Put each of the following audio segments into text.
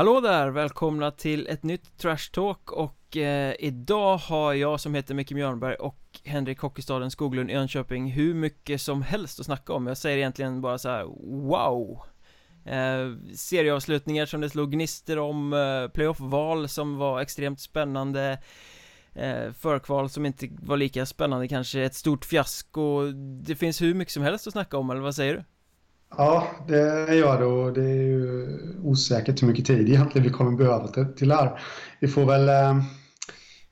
Hallå där! Välkomna till ett nytt Trash Talk och eh, idag har jag som heter Micke Mjörnberg och Henrik Hockeystaden Skoglund i Jönköping hur mycket som helst att snacka om Jag säger egentligen bara så här: wow! Eh, serieavslutningar som det slog gnister om, eh, playoff-val som var extremt spännande eh, Förkval som inte var lika spännande kanske, ett stort fiasko Det finns hur mycket som helst att snacka om, eller vad säger du? Ja, det gör det och det är ju osäkert hur mycket tid egentligen vi kommer behöva till det här. Vi får väl, eh,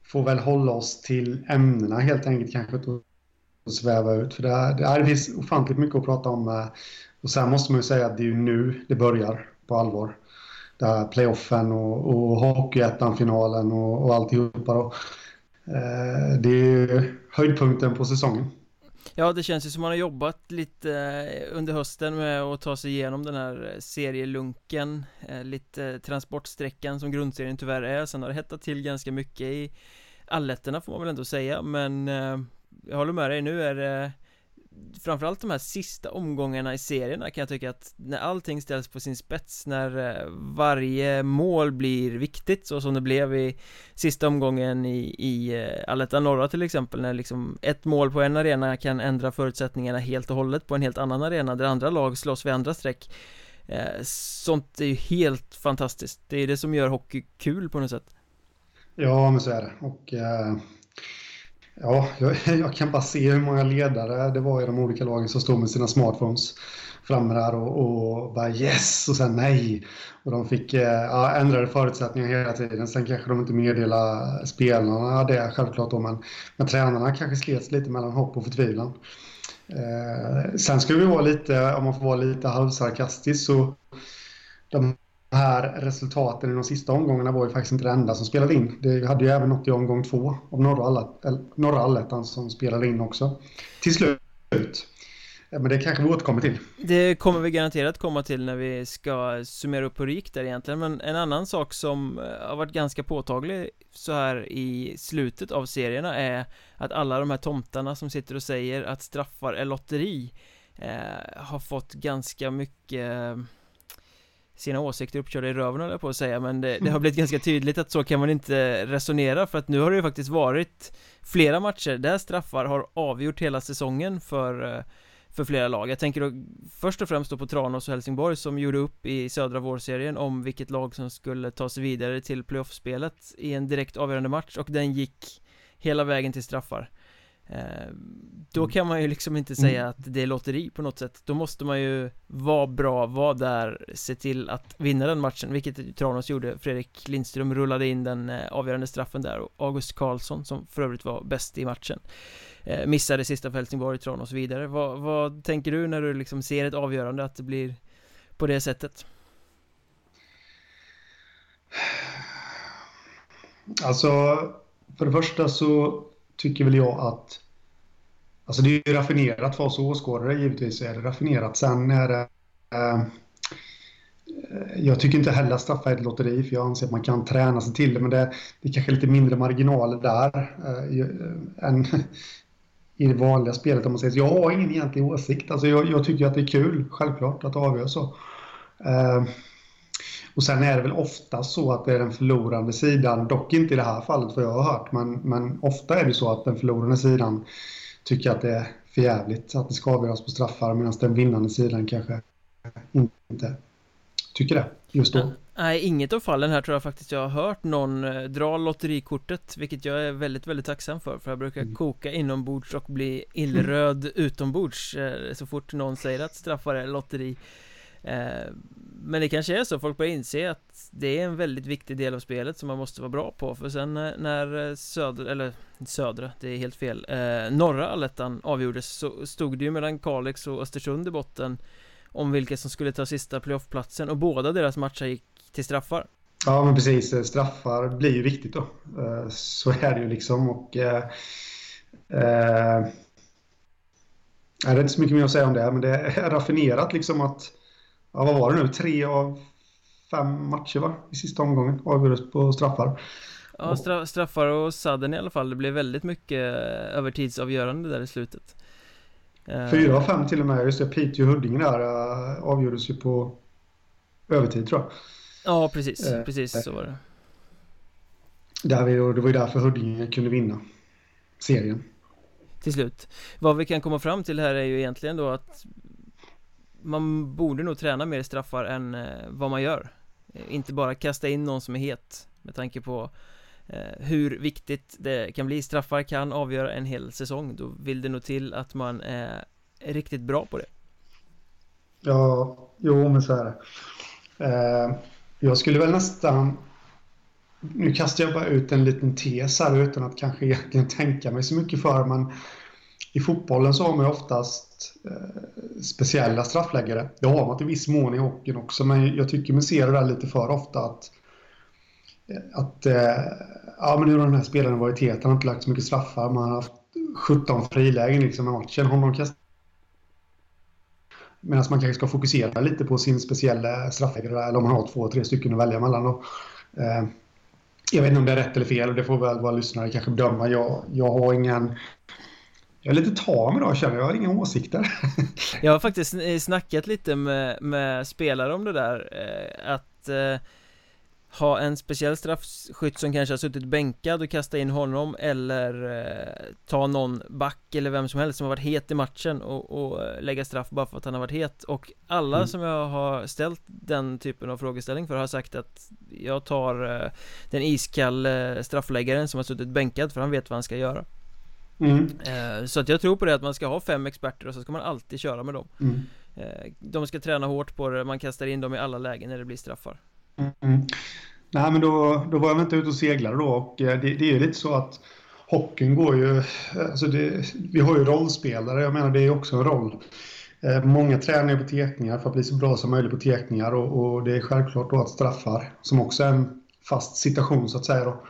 får väl hålla oss till ämnena helt enkelt kanske och sväva ut. För det, det, är, det finns ofantligt mycket att prata om. Eh. Och sen måste man ju säga att det är ju nu det börjar på allvar. Där playoffen och, och Hockeyettan-finalen och, och alltihopa. Då. Eh, det är ju höjdpunkten på säsongen. Ja, det känns ju som man har jobbat lite eh, under hösten med att ta sig igenom den här eh, serielunken eh, Lite transportsträckan som grundserien tyvärr är. Sen har det hettat till ganska mycket i alletterna får man väl ändå säga. Men jag håller med dig, nu är det framförallt de här sista omgångarna i serierna kan jag tycka att när allting ställs på sin spets när eh, varje mål blir viktigt så som det blev i sista omgången i, i eh, Aletta norra till exempel när liksom ett mål på en arena kan ändra förutsättningarna helt och hållet på en helt annan arena där andra lag slåss vid andra streck. Eh, sånt är ju helt fantastiskt. Det är det som gör hockey kul på något sätt. Ja men så är det. Och eh Ja, jag, jag, kan bara se hur många ledare det var i de olika lagen som stod med sina smartphones framme där och, och bara yes och sen nej. Och de fick eh, ja, ändrade förutsättningar hela tiden. Sen kanske de inte meddelade spelarna det självklart då, men, men tränarna kanske slets lite mellan hopp och förtvivlan. Eh, sen ska vi vara lite, om man får vara lite halvsarkastisk så de här resultaten i de sista omgångarna var ju faktiskt inte det enda som spelade in. Det hade ju även något i omgång två av norra allettan som spelade in också. Till slut. Men det kanske vi återkommer till. Det kommer vi garanterat komma till när vi ska summera upp hur det gick där egentligen Men en annan sak som eh, har varit ganska påtaglig så här i slutet av serierna är Att alla de här tomtarna som sitter och säger att straffar är lotteri eh, Har fått ganska mycket sina åsikter uppkörda i röven höll jag på att säga men det, det, har blivit ganska tydligt att så kan man inte resonera för att nu har det ju faktiskt varit flera matcher där straffar har avgjort hela säsongen för eh, för flera lag. Jag tänker då först och främst då på Tranås och Helsingborg som gjorde upp i södra vårserien om vilket lag som skulle ta sig vidare till playoffspelet i en direkt avgörande match och den gick hela vägen till straffar. Eh, då mm. kan man ju liksom inte säga mm. att det är lotteri på något sätt Då måste man ju vara bra, vara där, se till att vinna den matchen Vilket Tranås gjorde Fredrik Lindström rullade in den eh, avgörande straffen där och August Karlsson som för övrigt var bäst i matchen eh, Missade sista för Helsingborg, Tranås vidare vad, vad tänker du när du liksom ser ett avgörande att det blir på det sättet? Alltså, för det första så tycker väl jag att... Alltså det är ju raffinerat för oss åskådare givetvis är det raffinerat. Sen är det... Eh, jag tycker inte heller att straff är ett lotteri för jag anser att man kan träna sig till det men det, det är kanske lite mindre marginaler där eh, eh, än i det vanliga spelet om man säger så. Jag har ingen egentlig åsikt. Alltså jag, jag tycker att det är kul, självklart, att avgöra så. Eh, och sen är det väl ofta så att det är den förlorande sidan, dock inte i det här fallet vad jag har hört, men, men ofta är det så att den förlorande sidan tycker att det är förjävligt att det ska avgöras på straffar medan den vinnande sidan kanske inte tycker det just då. Nej, inget av fallen här tror jag faktiskt jag har hört någon eh, dra lotterikortet Vilket jag är väldigt, väldigt tacksam för För jag brukar mm. koka inombords och bli illröd mm. utombords eh, Så fort någon säger att straffar är lotteri Eh, men det kanske är så, folk börjar inse att det är en väldigt viktig del av spelet som man måste vara bra på. För sen eh, när eh, södra, eller södra, det är helt fel. Eh, Norra allettan avgjordes så stod det ju mellan Kalix och Östersund i botten Om vilka som skulle ta sista playoffplatsen och båda deras matcher gick till straffar. Ja men precis, straffar blir ju viktigt då. Eh, Så är det ju liksom och eh, eh, Det är inte så mycket mer att säga om det men det är raffinerat liksom att ja, vad var det nu, tre av fem matcher va? I sista omgången avgjordes på straffar. Ja, stra straffar och sadden i alla fall. Det blev väldigt mycket övertidsavgörande där i slutet. Eh, Fyra av fem till och med. Just det, Piteå och Huddinge där uh, avgjordes ju på övertid tror jag. Ja, precis. Eh, precis så var det. Där vi, det var ju därför Huddinge kunde vinna serien. Till slut. Vad vi kan komma fram till här är ju egentligen då att man borde nog träna mer straffar än eh, vad man gör. Eh, inte bara kasta in någon som är het med tanke på eh, hur viktigt det kan bli. Straffar kan avgöra en hel säsong. Då vill det nog till att man är riktigt bra på det. Ja, jo men så är det. Eh, jag skulle väl nästan nu kastar jag bara ut en liten tes här utan att kanske egentligen tänka mig så mycket för men i fotbollen så har man ju oftast eh, speciella straffläggare. Det har man till viss mån i hockeyn också men jag tycker man ser det där lite för ofta att eh, att eh, ja, men nu har den här spelaren varit het, han har inte lagt så mycket straffar, man har haft 17 frilägen liksom i matchen. Honom kastar Medan man kanske ska fokusera lite på sin speciella straffläggare eller om man har två, tre stycken att välja mellan. Då. Eh, jag vet inte om det är rätt eller fel och det får väl våra lyssnare kanske bedöma. Jag, jag har ingen... Jag är lite tam idag känner jag, jag har inga åsikter. jag har faktiskt snackat lite med, med spelare om det där. Eh, att eh, ha en speciell straffskytt som kanske har suttit bänkad och kasta in honom eller eh, ta någon back eller vem som helst som har varit het i matchen och, och eh, lägga straff bara för att han har varit het och alla mm. som jag har ställt den typen av frågeställning för har sagt att jag tar eh, den iskalle eh, straffläggaren som har suttit bänkad för han vet vad han ska göra mm. Eh, så att jag tror på det att man ska ha fem experter och så ska man alltid köra med dem mm. Eh, de ska träna hårt på det, man kastar in dem i alla lägen när det blir straffar Mm. Nej, men då, då var jag inte ute och seglade då och eh, det, det är ju lite så att hockeyn går ju... Alltså det, vi har ju rollspelare, jag menar det är också en roll. Många tränar på tekningar för att bli så bra som möjligt på tekningar och, och, det är självklart då att straffar, som också är en fast situation så att säga då,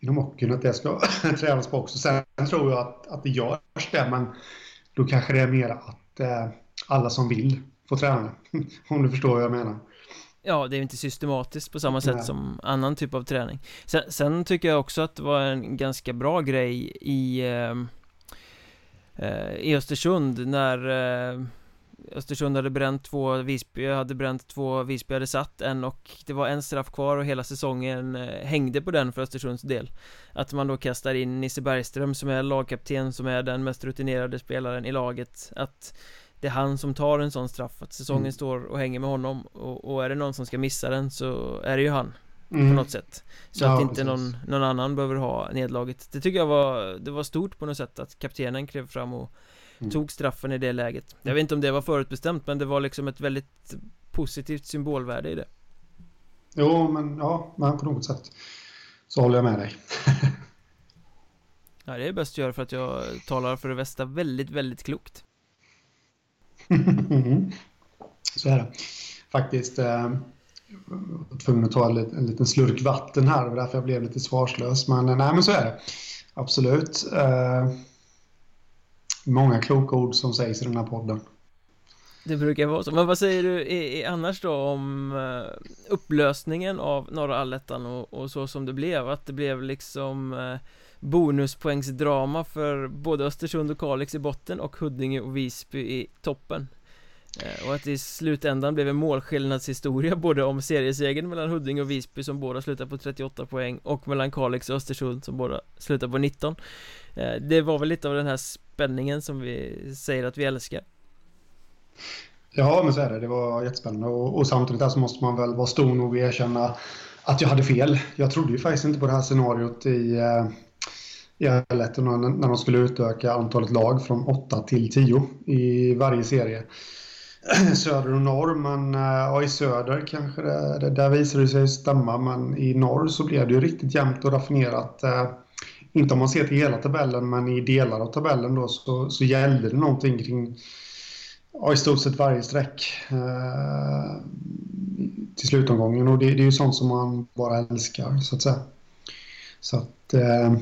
inom hockeyn, att det ska tränas på också. Sen tror jag att, att det görs det, men då kanske det är mer att eh, alla som vill får träna. Om du förstår vad jag menar. Ja, det är inte systematiskt på samma sätt Nej. som annan typ av träning sen, sen, tycker jag också att det var en ganska bra grej i ehm, eh, I Östersund när eh, Östersund hade bränt två, Visby hade bränt två, Visby hade satt en och det var en straff kvar och hela säsongen eh, hängde på den för Östersunds del. Att man då kastar in Nisse Bergström som är lagkapten, som är den mest rutinerade spelaren i laget. Att det är han som tar en sån straff, att säsongen mm. står och hänger med honom och, och, är det någon som ska missa den så är det ju han mm. På något sätt. Så ja, att inte någon, någon annan behöver ha nedlaget. Det tycker jag var, det var stort på något sätt att kaptenen klev fram och mm. tog straffen i det läget Jag vet inte om det var förutbestämt men det var liksom ett väldigt positivt symbolvärde i det Jo men ja, men på något sätt Så håller jag med dig Ja det är bäst att göra för att jag talar för det västa väldigt, väldigt klokt Så är det. Faktiskt. Eh, var tvungen att ta en, en liten slurk vatten här. Det var därför jag blev lite svarslös. Men eh, nej, men så är det. Absolut. Eh, många kloka ord som sägs i den här podden. Det brukar vara så. Men vad säger du i, i annars då om uh, upplösningen av norra allettan och, och, så som det blev? Att det blev liksom uh, bonuspoängsdrama för både Östersund och Kalix i botten och Huddinge och Visby i toppen eh, och att det i slutändan blev en målskillnadshistoria både om seriesegern mellan Huddinge och Visby som båda slutar på 38 poäng och mellan Kalix och Östersund som båda slutar på 19 Det var väl lite av den här spänningen som vi säger att vi älskar Ja men så är det, det var jättespännande och, och samtidigt där så måste man väl vara stor nog och erkänna att jag hade fel. Jag trodde ju faktiskt inte på det här scenariot i eh, i Alletton när de skulle utöka antalet lag från 8 till 10 i varje serie. Söder och norr, men eh, ja, i söder kanske det, det, där visade det sig stämma, men i norr så blev det ju riktigt jämnt och raffinerat. Eh, inte om man ser till hela tabellen, men i delar av tabellen då så, så gällde det någonting kring ja, i stort sett varje streck eh, till slutomgången och det, det är ju sånt som man bara älskar så att säga. Så att eh,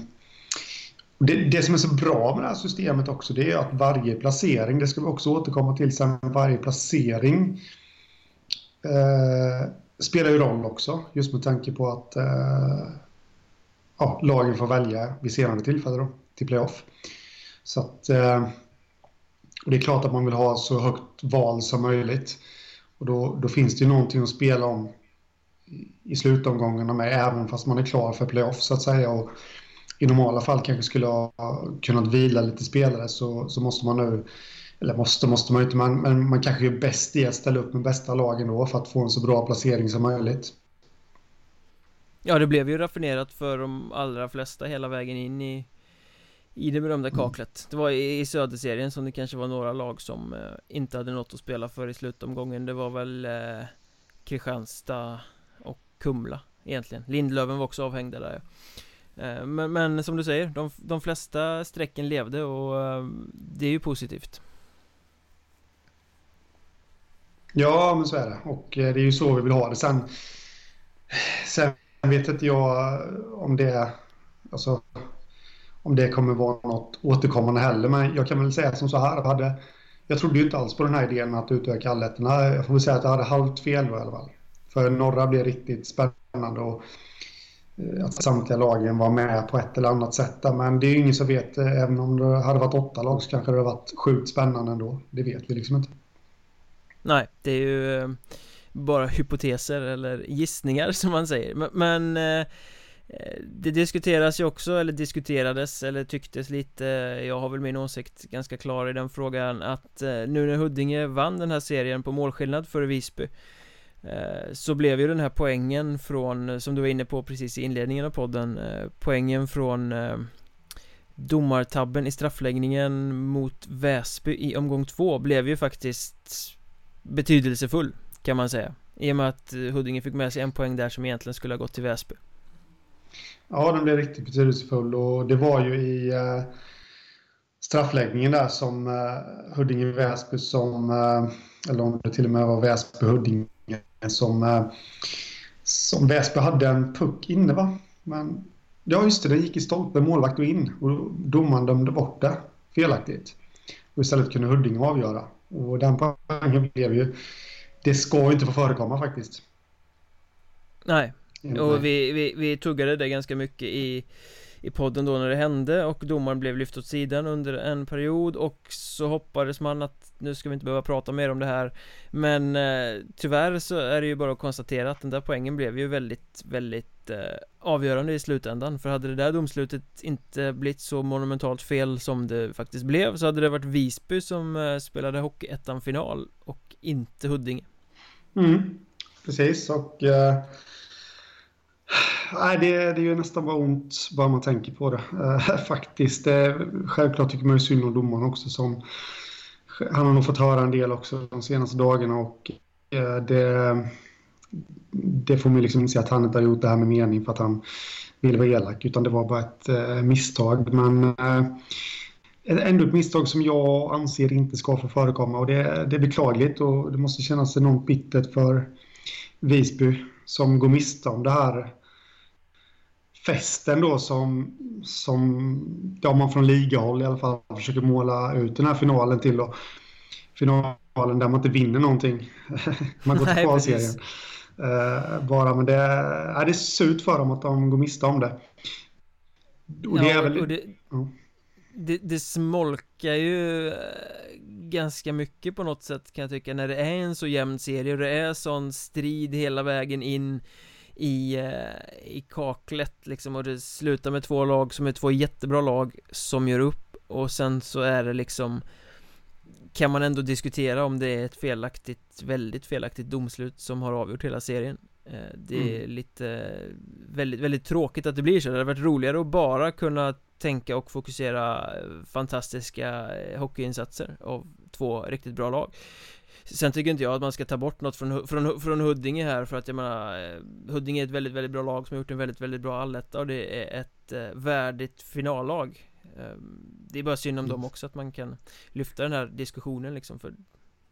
det, det, som är så bra med det här systemet också det är att varje placering, det ska vi också återkomma till sen, varje placering eh, spelar ju roll också. Just med tanke på att eh, ja, lagen får välja vid senare tillfälle då, till playoff. Så att eh, det är klart att man vill ha så högt val som möjligt. Och då, då finns det ju någonting att spela om i slutomgångarna med, även fast man är klar för playoff så att säga. Och I normala fall kanske skulle ha kunnat vila lite spelare så, så måste man nu, eller måste, måste man inte, men, men man kanske är bäst i att ställa upp med bästa lagen då för att få en så bra placering som möjligt. Ja, det blev ju raffinerat för de allra flesta hela vägen in i i det berömda mm. kaklet. Det var i, i Söderserien som det kanske var några lag som eh, inte hade något att spela för i slutomgången. Det var väl eh, Kristianstad och Kumla egentligen. Lindlöven var också avhängda där eh, men, men, som du säger, de, de flesta strecken levde och eh, det är ju positivt. Ja, men så är det. Och eh, det är ju så vi vill ha det. Sen Sen vet inte jag eh, om det Alltså om det kommer vara något återkommande heller. Men jag kan väl säga som så här. Hade, jag trodde ju inte alls på den här idén att utöka allettorna. Jag får väl säga att jag hade halvt fel då i alla fall. För norra blev riktigt spännande och eh, att samtliga lagen var med på ett eller annat sätt. Men det är ju ingen som vet. Eh, även om det hade varit åtta lag så kanske det hade varit sjukt spännande ändå. Det vet vi liksom inte. Nej, det är ju bara hypoteser eller gissningar som man säger. Men, men eh, det diskuteras ju också, eller diskuterades, eller tycktes lite Jag har väl min åsikt ganska klar i den frågan att eh, nu när Huddinge vann den här serien på målskillnad före Visby eh, Så blev ju den här poängen från, som du var inne på precis i inledningen av podden Poängen från Domartabben i straffläggningen mot Väsby i omgång två blev ju faktiskt betydelsefull kan man säga I och med att eh, Huddinge fick med sig en poäng där som egentligen skulle ha gått till Väsby Ja, den blev riktigt betydelsefull och det var ju i eh, straffläggningen där som eh, Huddinge-Väsby som, eh, eller om det till och med var Väsby-Huddinge som, eh, som Väsby hade en puck inne va? Men ja, just det, den gick i stolpen, målvakt och in och domaren dömde bort det felaktigt. Och istället kunde Huddinge avgöra. Och den poängen blev ju, det ska ju inte få förekomma faktiskt. Nej, och vi, vi, vi tuggade det ganska mycket i i podden då när det hände och domaren blev lyft åt sidan under en period och så hoppades man att nu ska vi inte behöva prata mer om det här. Men eh, tyvärr så är det ju bara att konstatera att den där poängen blev ju väldigt, väldigt eh, avgörande i slutändan. För hade det där domslutet inte blivit så monumentalt fel som det faktiskt blev så hade det varit Visby som eh, spelade Hockeyettan-final och inte Huddinge Mm, precis och eh Nej, det, det gör nästan bara ont bara man tänker på det. Uh, faktiskt. Uh, självklart tycker man ju synd om domaren också. Som, han har nog fått höra en del också de senaste dagarna och uh, det, det får man liksom säga att han inte har gjort det här med mening för att han ville vara elak utan det var bara ett eh, misstag. Men ändå ett misstag som jag anser inte ska få förekomma och det, det är beklagligt och det måste kännas enormt bittert för Visby som går miste om det här festen då som, som ja, man från ligahåll i alla fall försöker måla ut den här finalen till. Då. Finalen där man inte vinner någonting. man går till kvalserien. Uh, bara, men det, är det är surt för dem att de går miste om det. Och det ja, är väl... Och det, ja. Det, det smolkar ju eh, ganska mycket på något sätt kan jag tycka när det är en så jämn serie och det är sån strid hela vägen in i, eh, i kaklet liksom och det slutar med två lag som är två jättebra lag som gör upp och sen så är det liksom kan man ändå diskutera om det är ett felaktigt, väldigt felaktigt domslut som har avgjort hela serien eh, Det är mm. lite väldigt, väldigt tråkigt att det blir så Det hade varit roligare att bara kunna tänka och fokusera fantastiska hockeyinsatser av två riktigt bra lag Sen tycker inte jag att man ska ta bort något från, från, från Huddinge här för att jag menar eh, Huddinge är ett väldigt, väldigt bra lag som har gjort en väldigt, väldigt bra alletta och det är ett eh, värdigt finallag eh, Det är bara synd om mm. dem också att man kan lyfta den här diskussionen liksom för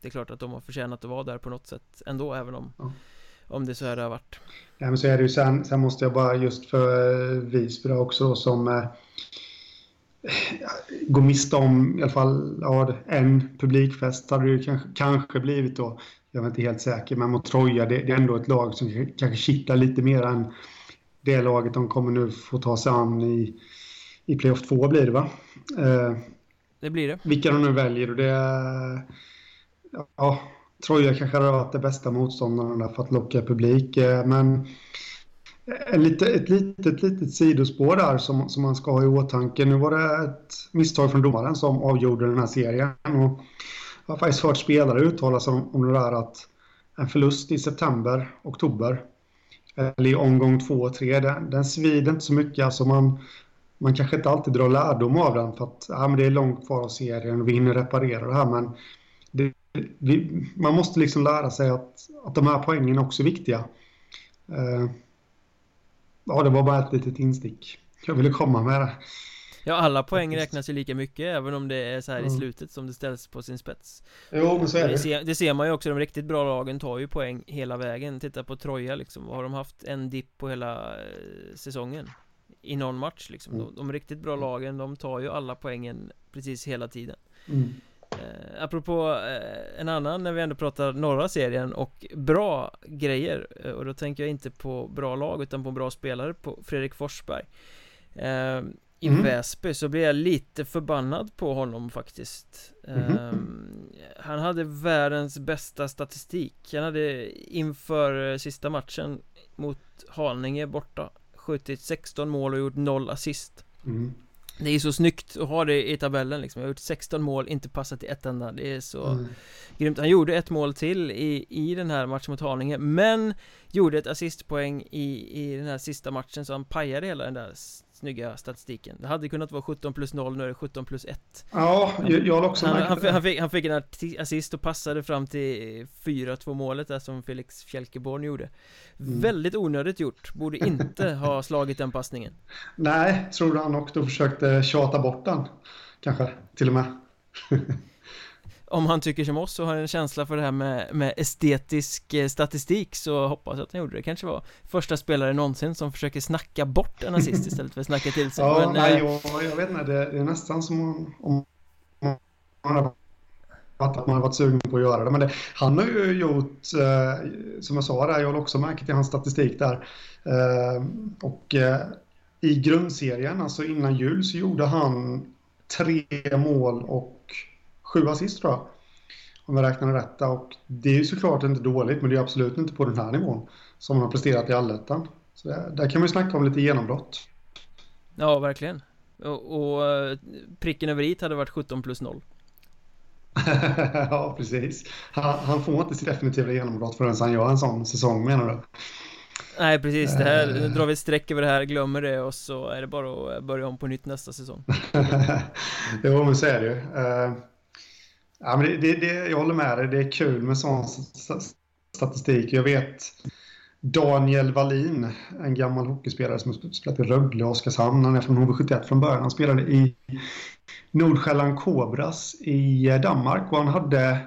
Det är klart att de har förtjänat att vara där på något sätt ändå även om mm. Om det så här det har varit Ja men så är det ju sen, sen måste jag bara just för eh, Visby också då, som eh, gå miste om i alla fall ja, en publikfest hade det ju kanske, kanske blivit då. Jag är inte helt säker, men mot Troja, det, det, är ändå ett lag som kanske kittlar lite mer än det laget de kommer nu få ta sig an i, i playoff 2 blir det va? Eh, det blir det. Vilka de nu väljer och det... Ja, Troja kanske hade varit det bästa motståndaren för att locka publik. Eh, men ett litet, ett litet, litet sidospår där som, som man ska ha i åtanke. Nu var det ett misstag från domaren som avgjorde den här serien. Och jag har faktiskt hört spelare uttala sig om, om det där att en förlust i september, oktober eller i omgång två och tre, den, den svider inte så mycket. Alltså man, man kanske inte alltid drar lärdom av den för att ja, men det är långt kvar av serien och vi hinner reparera det här. Men det, vi, man måste liksom lära sig att, att de här poängen också är viktiga. Eh, ja, det var bara ett litet instick. Jag ville komma med det. Ja, alla poäng räknas ju lika mycket även om det är så här mm. i slutet som det ställs på sin spets Jo, men så är det det ser, det ser man ju också, de riktigt bra lagen tar ju poäng hela vägen Titta på Troja liksom, har de haft en dipp på hela eh, säsongen? I någon match liksom, mm. de, de, riktigt bra lagen, de tar ju alla poängen precis hela tiden mm. Eh, apropå eh, en annan när vi ändå pratar norra serien och bra grejer eh, Och då tänker jag inte på bra lag utan på bra spelare på Fredrik Forsberg eh, i mm. Väsby så blir jag lite förbannad på honom faktiskt mm. Han hade världens bästa statistik Han hade inför sista matchen mot Haninge borta skjutit 16 mål och gjort 0 assist mm. Det är så snyggt att ha det i tabellen liksom. Jag har gjort 16 mål, inte passat i ett enda. Det är så mm. grymt. Han gjorde ett mål till i, i den här matchen mot Haninge Men Gjorde ett assistpoäng i, i den här sista matchen så han pajade hela den där snygga statistiken. Det hade kunnat vara 17 plus 0, nu är det 17 plus 1 Ja, jag, har också han, han, han, fick, han fick en assist och passade fram till 4-2 målet där som Felix Fjälkeborn gjorde. Mm. Väldigt onödigt gjort, borde inte ha slagit den passningen. Nej, tror du han också försökte tjata bort den? Kanske, till och med om han tycker som oss och har en känsla för det här med, med estetisk eh, statistik så hoppas jag att han gjorde det. kanske var första spelare någonsin som försöker snacka bort en assist istället för att snacka till sig. Ja, Men, nej, äh... jag, jag vet inte, det, det är nästan som om, om man har att man har varit sugen på att göra det. Men det, han har ju gjort, eh, som jag sa där, jag har också märkt i hans statistik där. Eh, och eh, i grundserien, alltså innan jul, så gjorde han tre mål och sju assist tror jag. Om jag räknar rätt. Och det är ju såklart inte dåligt, men det är absolut inte på den här nivån som han har presterat i allettan. Så där, där kan man ju snacka om lite genombrott. Ja, verkligen. Och, och eh, pricken över i hade varit 17 plus 0. ja, precis. Han, han, får inte sitt definitiva genombrott förrän han gör en sån säsong, menar du? Nej, precis. Det här, nu drar vi ett streck över det här, glömmer det och så är det bara att börja om på nytt nästa säsong. jo, men så är det ju. Ja, men det, det, det, jag håller med dig. Det är kul med sån statistik. Jag vet Daniel Wallin, en gammal hockeyspelare som har spelat i Rögle och Oskarshamn. Han är från HV71 från början. Han spelade i Nordsjälland Kobras i eh, Danmark och han hade,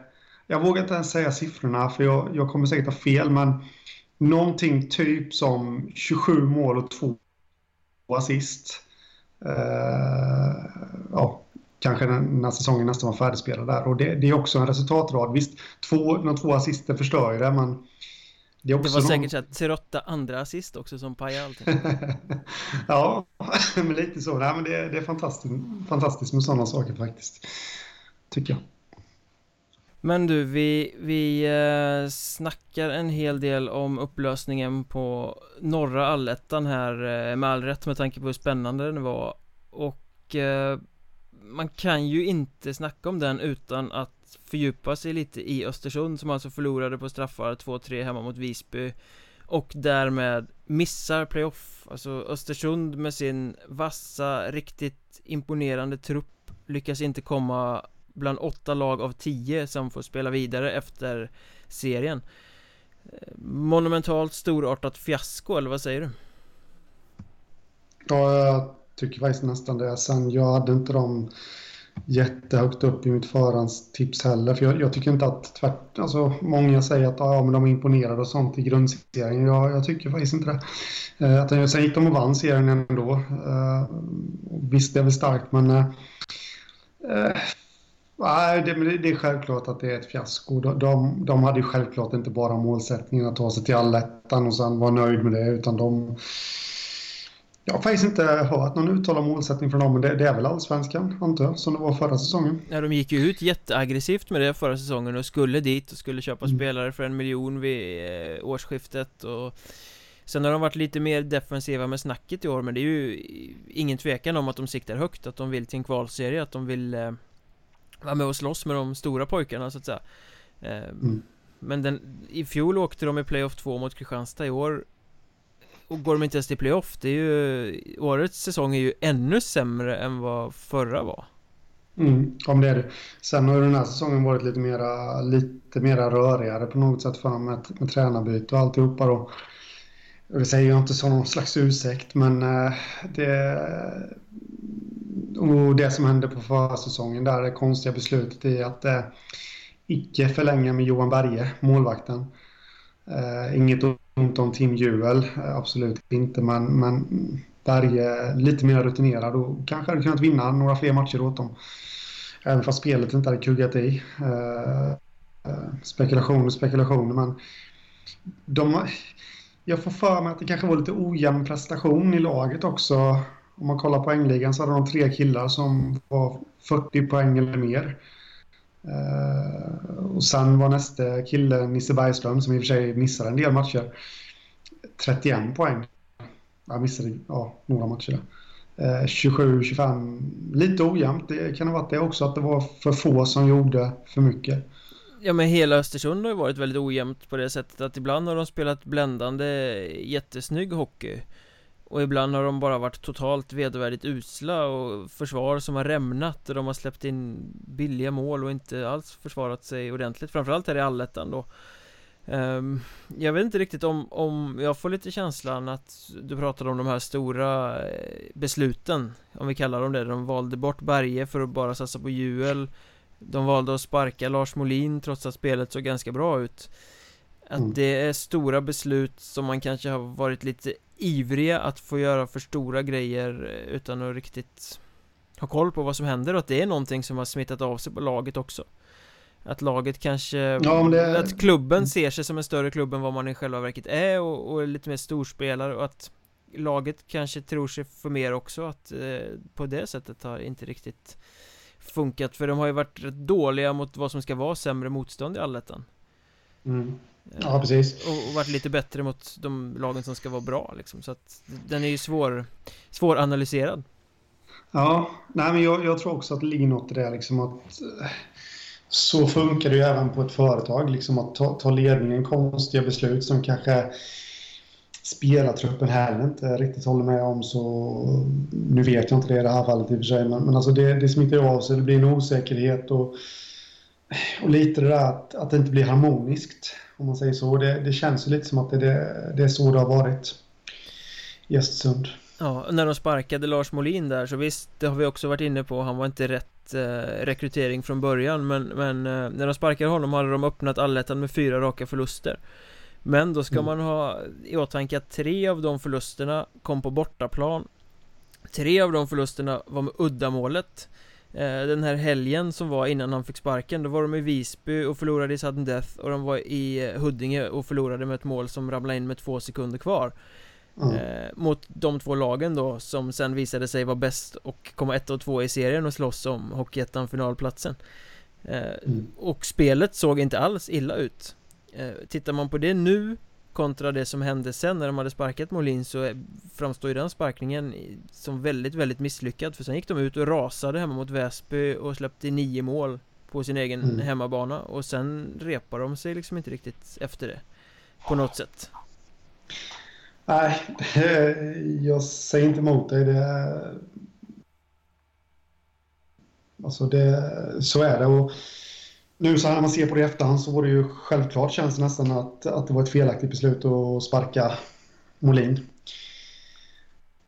jag vågar inte ens säga siffrorna för jag, jag kommer säkert ha fel, men någonting typ som 27 mål och 2 assist. Uh, ja, kanske när säsongen nästan var färdigspelad där. Och det, det, är också en resultatrad. Visst, två, de två assisten förstör ju det, men det, det var säkert så Trotta andra assist också som pajade allting. ja, men lite så. Nej, men det, det är fantastiskt, fantastiskt med sådana saker faktiskt. Tycker jag. Men du, vi, vi eh, snackar en hel del om upplösningen på norra allettan här eh, med all rätt med tanke på hur spännande den var och eh, man kan ju inte snacka om den utan att fördjupa sig lite i Östersund som alltså förlorade på straffar 2-3 hemma mot Visby och därmed missar playoff Alltså Östersund med sin vassa, riktigt imponerande trupp lyckas inte komma bland åtta lag av tio som får spela vidare efter serien Monumentalt storartat fiasko, eller vad säger du? Ja, tycker faktiskt nästan det. Sen jag hade inte dem jättehögt upp i mitt förhandstips heller. För jag, jag, tycker inte att tvärt, alltså många säger att ah, men de är imponerade och sånt i grundserien. Jag, jag tycker faktiskt inte det. Eh, att, sen gick de och vann serien ändå. Eh, visst, det är väl starkt men eh, eh Nej, det, det, är självklart att det är ett fiasko. De, de, de hade ju självklart inte bara målsättningen att ta sig till allettan och sen vara nöjd med det, utan de, jag har faktiskt inte hört någon uttalad målsättning från dem, men det, det, är väl allsvenskan, antar jag, som det var förra säsongen. Ja, de gick ju ut jätteaggressivt med det förra säsongen och skulle dit och skulle köpa mm. spelare för en miljon vid eh, årsskiftet och Sen har de varit lite mer defensiva med snacket i år, men det är ju ingen tvekan om att de siktar högt, att de vill till en kvalserie, att de vill eh, vara med och slåss med de stora pojkarna så att säga. Eh, mm. Men den, i fjol åkte de i playoff 2 mot Kristianstad i år och går de inte ens till playoff, det är ju Årets säsong är ju ännu sämre än vad förra var Mm, om det är det. Sen har den här säsongen varit lite mera, lite mera rörigare på något sätt för dem med, med tränarbyte och alltihopa då. Det säger jag inte som någon slags ursäkt, men eh, det... Och det som hände på förra säsongen där, det konstiga beslutet i att eh, icke förlänga med Johan Berge, målvakten. Eh, inget ont om Tim Juel, eh, absolut inte, men, men Berge lite mer rutinerad och kanske hade kunnat vinna några fler matcher åt dem. Även fast spelet inte hade kuggat i. Eh, eh spekulationer, spekulationer, men de, jag får för mig att det kanske var lite ojämn prestation i laget också. Om man kollar poängligan så hade de tre killar som var 40 poäng eller mer. Eh, och sen var nästa kille Nisse Bergström som i och för sig missade en del matcher. 31 poäng. Jag missade ja, några matcher där. Eh, 27-25. Lite ojämnt. Det kan ha varit det också att det var för få som gjorde för mycket. Ja men hela Östersund har ju varit väldigt ojämnt på det sättet att ibland har de spelat bländande jättesnygg hockey och ibland har de bara varit totalt vedervärdigt usla och försvar som har rämnat och de har släppt in billiga mål och inte alls försvarat sig ordentligt Framförallt här i allettan då. Um, Jag vet inte riktigt om, om jag får lite känslan att du pratade om de här stora eh, besluten Om vi kallar dem det, de valde bort Berge för att bara satsa på Juel. De valde att sparka Lars Molin trots att spelet såg ganska bra ut. Att mm. det är stora beslut som man kanske har varit lite ivriga att få göra för stora grejer utan att riktigt ha koll på vad som händer och att det är någonting som har smittat av sig på laget också Att laget kanske, ja, det... att klubben mm. ser sig som en större klubb än vad man i själva verket är och, och är lite mer storspelare och att Laget kanske tror sig för mer också att eh, på det sättet har inte riktigt funkat för de har ju varit rätt dåliga mot vad som ska vara sämre motstånd i allettan mm. Ja precis. och, och varit lite bättre mot de lagen som ska vara bra liksom. Så att den är ju svår Svåranalyserad. Ja, nej men jag, jag, tror också att det ligger något i det liksom att eh, Så funkar det ju även på ett företag liksom att ta, ta ledningen konstiga beslut som kanske spelartruppen heller inte riktigt håller med om så nu vet jag inte det i det här fallet i och för sig men, men alltså det, det smittar av sig, det blir en osäkerhet och, och lite det där att, att det inte blir harmoniskt om man säger så. Det, det känns lite som att det, det, det är så det har varit i Östersund. Ja, när de sparkade Lars Molin där så visst, det har vi också varit inne på, han var inte rätt eh, rekrytering från början men, men eh, när de sparkade honom hade de öppnat allettan med fyra raka förluster men då ska mm. man ha i åtanke att tre av de förlusterna kom på bortaplan Tre av de förlusterna var med uddamålet Den här helgen som var innan han fick sparken Då var de i Visby och förlorade i sudden death Och de var i Huddinge och förlorade med ett mål som ramlade in med två sekunder kvar mm. eh, Mot de två lagen då som sen visade sig vara bäst och komma ett och två i serien och slåss om Hockeyettan finalplatsen eh, mm. Och spelet såg inte alls illa ut Eh, tittar man på det nu kontra det som hände sen när de hade sparkat Molin så framstår ju den sparkningen som väldigt, väldigt misslyckad för sen gick de ut och rasade hemma mot Väsby och släppte nio mål på sin egen mm. hemmabana och sen repar de sig liksom inte riktigt efter det på något sätt. Nej, jag säger inte emot dig. Det, alltså det, så är det. Och nu så här när man ser på det i efterhand så var det ju självklart känns det nästan att, att det var ett felaktigt beslut att sparka Molin.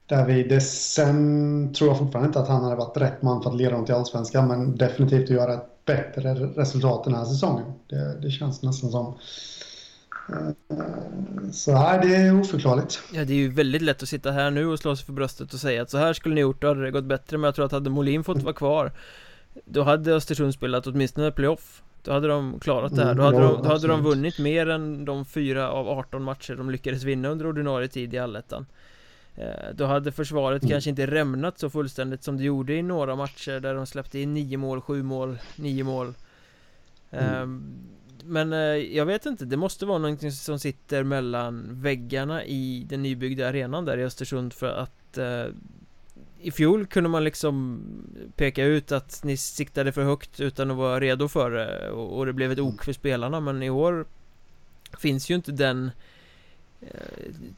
Därvid, sen tror jag fortfarande inte att han hade varit rätt man för att leda dem till Allsvenskan men definitivt att göra ett bättre resultat den här säsongen. Det, det känns nästan som. Eh, så här, det är oförklarligt. Ja, det är ju väldigt lätt att sitta här nu och slå sig för bröstet och säga att så här skulle ni gjort, då hade det gått bättre. Men jag tror att hade Molin fått vara kvar då hade Östersund spelat åtminstone playoff. Då hade de klarat det här, då hade, mm, de, då hade de vunnit mer än de fyra av 18 matcher de lyckades vinna under ordinarie tid i allettan. Eh, Då hade försvaret mm. kanske inte rämnat så fullständigt som det gjorde i några matcher där de släppte in nio mål, sju mål, nio mål. Mm. Ehm, men eh, jag vet inte, det måste vara någonting som sitter mellan väggarna i den nybyggda arenan där i Östersund för att eh, i fjol kunde man liksom peka ut att ni siktade för högt utan att vara redo för det och det blev ett ok för spelarna men i år finns ju inte den eh,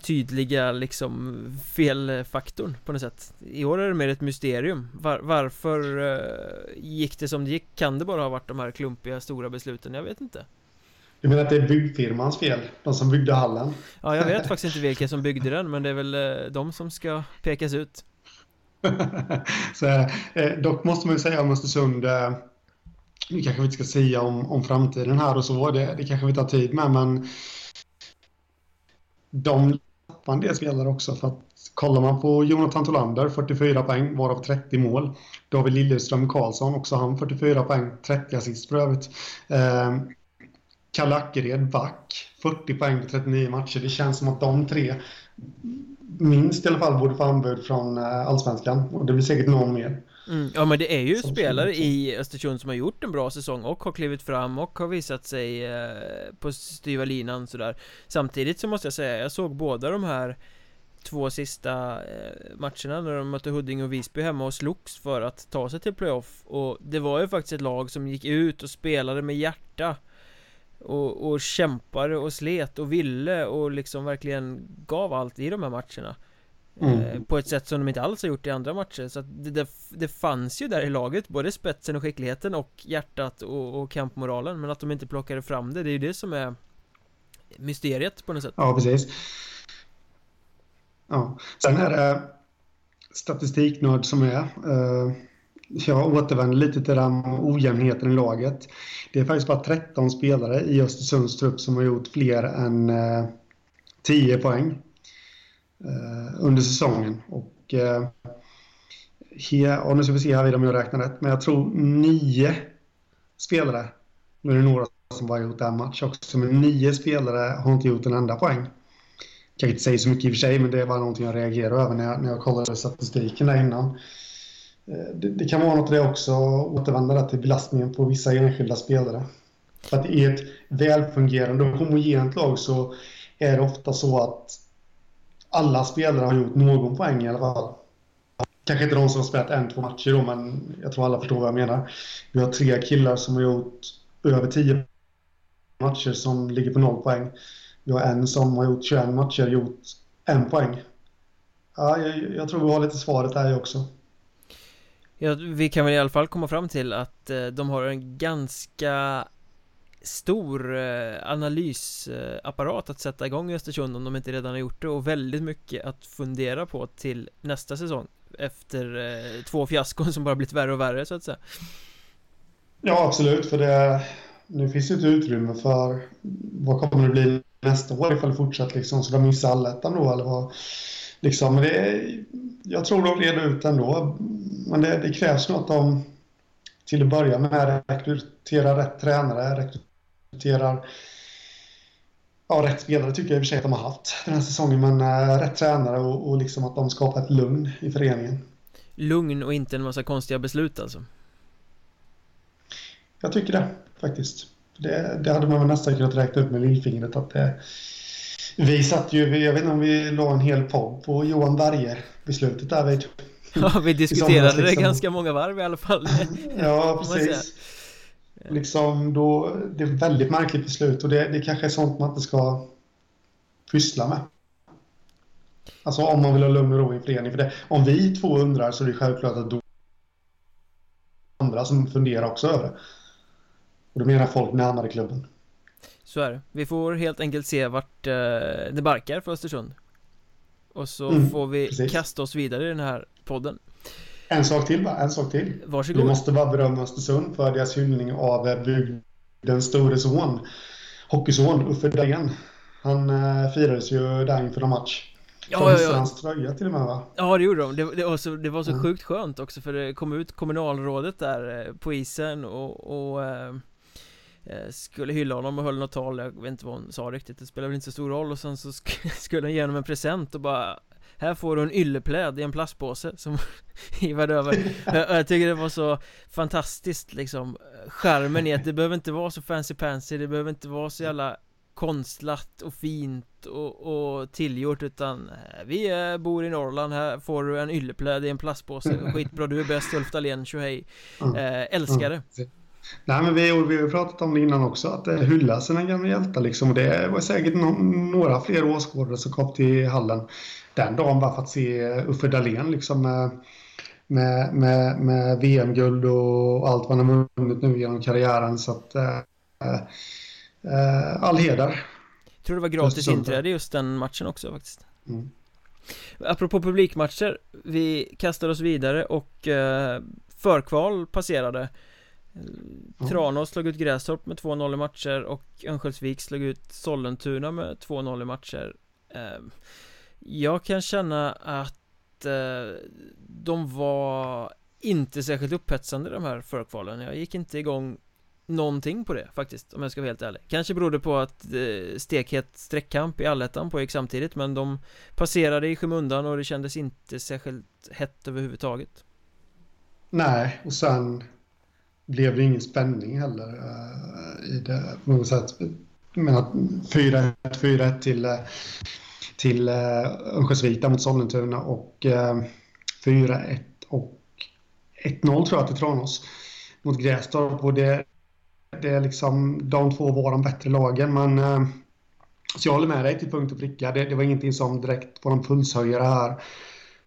tydliga liksom felfaktorn på något sätt I år är det mer ett mysterium Var, Varför eh, gick det som det gick? Kan det bara ha varit de här klumpiga stora besluten? Jag vet inte Du menar att det är byggfirmans fel? De som byggde hallen? Ja, jag vet faktiskt inte vilka som byggde den men det är väl eh, de som ska pekas ut så, eh, dock måste man ju säga om Östersund, eh, nu kanske vi inte ska säga om, om framtiden här och så, det, det kanske vi tar tid med, men de tappar en del spelare också. För att kollar man på Jonathan Tolander, 44 poäng, varav 30 mål. David Liljeström Karlsson, också han 44 poäng, 30 assist för övrigt. Eh, Kalle Ackered, back, 40 poäng på 39 matcher. Det känns som att de tre minst i alla fall borde få anbud från eh, Allsvenskan. Och det blir säkert någon mer. Mm, ja men det är ju som spelare i Östersund som har gjort en bra säsong och har klivit fram och har visat sig eh, på styva linan sådär Samtidigt så måste jag säga, jag såg båda de här två sista eh, matcherna när de mötte Huddinge och Visby hemma och slogs för att ta sig till playoff och det var ju faktiskt ett lag som gick ut och spelade med hjärta och, och kämpade och slet och ville och liksom verkligen gav allt i de här matcherna. Mm. eh, På ett sätt som de inte alls har gjort i andra matcher. Så att det, det, fanns ju där i laget Både spetsen och skickligheten och hjärtat och, och kampmoralen. Men att de inte plockade fram det Det är ju det som är Mysteriet på något sätt. Ja precis. Ja, sen är det statistiknörd som är uh jag återvänder lite till den ojämnheten i laget. Det är faktiskt bara 13 spelare i Östersunds trupp som har gjort fler än eh, 10 poäng eh, under säsongen. Och, eh, he, nu ska vi se här om jag räknar rätt, men jag tror nio spelare, nu är det några som bara gjort en match också, men nio spelare har inte gjort en enda poäng. Jag kan inte säga så mycket i och för sig, men det var någonting jag reagerade över när jag, när jag kollade statistiken där innan. Eh, det, det, kan vara något det också, återvända till belastningen på vissa enskilda spelare. För att i ett välfungerande och homogent lag så är det ofta så att alla spelare har gjort någon poäng i alla fall. Kanske inte de som har spelat en, två matcher då, men jag tror alla förstår vad jag menar. Vi har tre killar som har gjort över tio matcher som ligger på noll poäng. Vi har en som har gjort 21 matcher och gjort en poäng. Ja, jag, jag tror vi har lite svaret där också. Ja, vi kan väl i alla fall komma fram till att eh, de har en ganska stor eh, analysapparat att sätta igång i Östersund om de inte redan har gjort det och väldigt mycket att fundera på till nästa säsong efter eh, två fiaskon som bara blivit värre och värre så att säga. Ja, absolut, för det nu finns ju inte utrymme för vad kommer det bli nästa år ifall det fortsätter liksom, ska de missa allettan då eller vad liksom, det, jag tror de reder ut ändå. Men det, det krävs något om, till att börja med, rekrytera rätt tränare, rekryterar ja, rätt spelare tycker jag i och för sig att de har haft den här säsongen, men äh, rätt tränare och, och liksom att de skapar ett lugn i föreningen. Lugn och inte en massa konstiga beslut alltså? Jag tycker det, faktiskt. Det, det hade man väl nästan kunnat räkna upp med lillfingret att det, vi satt ju, jag vet inte om vi la en hel podd på Johan Berger-beslutet där vid Ja, vi diskuterade det liksom. ganska många varv i alla fall Ja, precis Liksom då, det är ett väldigt märkligt beslut och det, det kanske är sånt man inte ska pyssla med Alltså om man vill ha lugn och ro i en förening. För det, om vi två undrar så är det självklart att då andra som funderar också över det. Och då menar folk närmare klubben. Så är det. Vi får helt enkelt se vart eh, det barkar för Östersund. Och så mm, får vi precis. kasta oss vidare i den här podden. En sak till bara, en sak till. Varsågod. Vi måste bara berömma Östersund för deras hyllning av eh, bygdens store son, hockeyson Uffe Dahlén. Han eh, firades ju där inför en match. Ja, ja, ja. hans tröja till och med va? Ja det gjorde de, det, det var så, det var så mm. sjukt skönt också för det kom ut kommunalrådet där eh, på isen och, och Eh, skulle hylla honom och höll något tal, jag vet inte vad hon sa riktigt, det spelar väl inte så stor roll och sen så sk skulle han ge honom en present och bara Här får du en yllepläd i en plastpåse som hivade över Jag tycker det var så fantastiskt liksom Skärmen i att det behöver inte vara så fancy pansy Det behöver inte vara så jävla konstlat och fint och, och tillgjort utan eh, Vi är, bor i Norrland, här får du en yllepläd i en plastpåse. Skitbra, du är bäst Ulf Dahlén, tjohej. Eh, Älskar det Nej, men vi, vi har pratat om det innan också, att det hylla sina gamla hjältar. Liksom. Och det var säkert no några fler åskådare som kom till hallen den dagen bara för att se Uffe Dahlén liksom, med, med, med, med VM-guld och allt vad han har vunnit nu genom karriären. Så att, äh, äh, all heder. Jag tror det var gratis inträde just den matchen också faktiskt. Mm. Apropå publikmatcher, vi kastade oss vidare och eh, förkval passerade Tranås slog ut Grästorp med 2-0 i matcher och Örnsköldsvik slog ut Sollentuna med 2-0 i matcher. Ehm, Jag kan känna att eh, de var inte särskilt upphetsande de här förkvalen. Jag gick inte igång någonting på det faktiskt om jag ska vara helt ärlig. Kanske berodde på att eh, stekhet streckkamp i allettan pågick samtidigt men de passerade i skymundan och det kändes inte särskilt hett överhuvudtaget. Nej, och sen blev det ingen spänning heller uh, i det på något sätt. Men att 4-1, 4-1 till, eh, till uh, Örnsköldsvik mot Sollentuna och uh, 4-1 och 1-0 tror jag till Tranås mot Grästorp. Och det, det är liksom, de två var de bättre lagen. Men, uh, så jag håller med dig till punkt och pricka. Det, det var ingenting som direkt var en pulshöjare här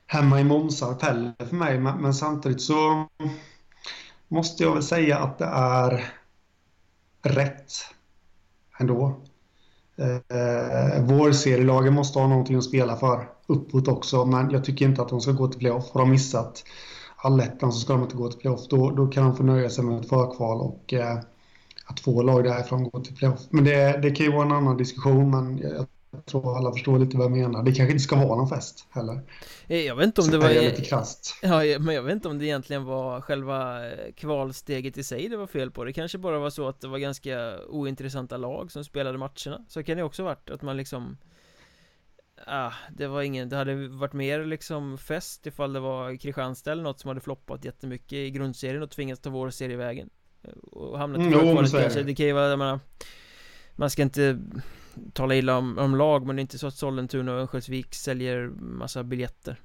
hemma i Månsarp heller för mig. Men, men samtidigt så måste jag väl säga att det är rätt ändå. Eh, vår måste ha någonting att spela för uppåt också, men jag tycker inte att de ska gå till playoff. Har de missat allettan så ska de inte gå till playoff. Då, då kan de få nöja sig med ett förkval och eh, att två lag därifrån går till playoff. Men det, det kan ju vara en annan diskussion, men jag jag tror alla förstår lite vad jag menar. Det kanske inte ska vara någon fest heller. Eh, jag vet inte om Så det var... lite krasst. Ja, men jag vet inte om det egentligen var själva eh, kvalsteget i sig det var fel på. Det kanske bara var så att det var ganska ointressanta lag som spelade matcherna. Så kan det också varit att man liksom... Ah, det var ingen, det hade varit mer liksom fest ifall det var Kristianstad eller något som hade floppat jättemycket i grundserien och tvingats ta vår serievägen eh, Och hamnat i mm, kvalet kanske, det kan ju vara, jag menar Man ska inte tala illa om, om lag men det är inte så att Sollentuna och Örnsköldsvik säljer massa biljetter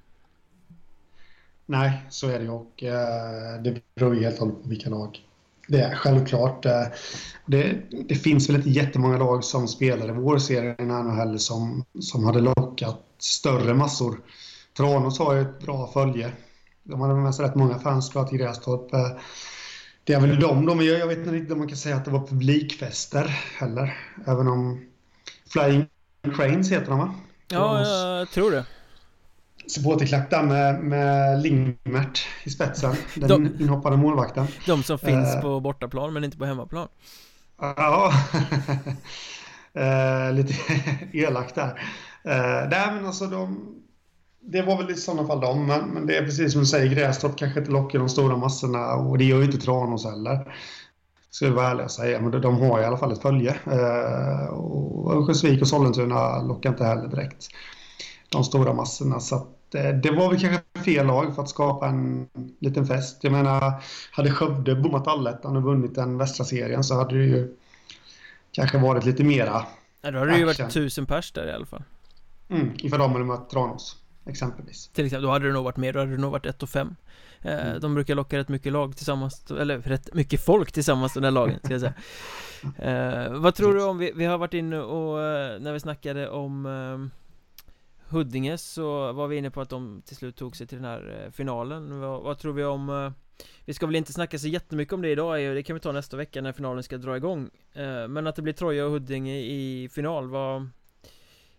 Nej, så är det och eh, det beror ju helt och hållet på vilka lag det är. Självklart. Eh, det, det, finns väl inte jättemånga lag som spelar i vår serie i NHL som, som hade lockat större massor. Tranås har ju ett bra följe. De hade med sig rätt många fans tror i Grästorp. Eh, det är väl de, de jag vet inte riktigt om man kan säga att det var publikfester heller. Även om Flying Cranes heter de va? Ja, jag tror det. Supporterklack där med, med Lingmert i spetsen. Den de, inhoppade målvakten. De som finns uh, på bortaplan men inte på hemmaplan. Ja, uh, lite elakt där. Uh, nej men alltså de... Det var väl i sådana fall de, men, men det är precis som du säger, Grästorp kanske inte lockar de stora massorna och det gör ju inte Tranås heller. Ska vi vara ärliga och säga, men de har i alla fall ett följe. Eh, och Örnsköldsvik och Sollentuna lockar inte heller direkt de stora massorna. Så att, eh, det var väl kanske fel lag för att skapa en liten fest. Jag menar, hade Skövde bommat allettan och vunnit den västra serien så hade det ju kanske varit lite mera Ja, då hade det ju varit tusen pers där i alla fall. Mm, ifall de hade mött Tranås, exempelvis. Till exempel, då hade det nog varit mer, då hade det nog varit 1 och 5. Eh, mm. De brukar locka rätt mycket lag tillsammans, eller rätt mycket folk tillsammans de där lagen ska jag säga eh, Vad tror du om, vi, vi har varit inne och eh, när vi snackade om eh, Huddinge så var vi inne på att de till slut tog sig till den här eh, finalen vad, vad, tror vi om eh, Vi ska väl inte snacka så jättemycket om det idag, det kan vi ta nästa vecka när finalen ska dra igång Men att det blir Troja och Huddinge i final, vad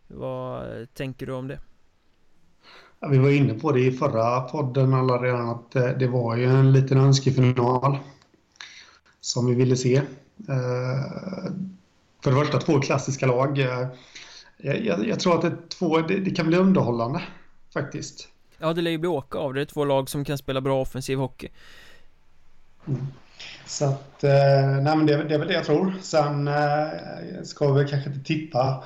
Vad tänker du om det? Ja, vi var inne på det i förra podden alla redan att eh, det var ju en liten önskefinal som vi ville se. Eh, för det första två klassiska lag. Eh, jag, jag tror att det, två, det, det, kan bli underhållande faktiskt. Ja, det lär ju bli åka av det. Två lag som kan spela bra offensiv hockey. Mm. Så att, nej men det, det, är väl det jag tror. Sen ska vi kanske inte tippa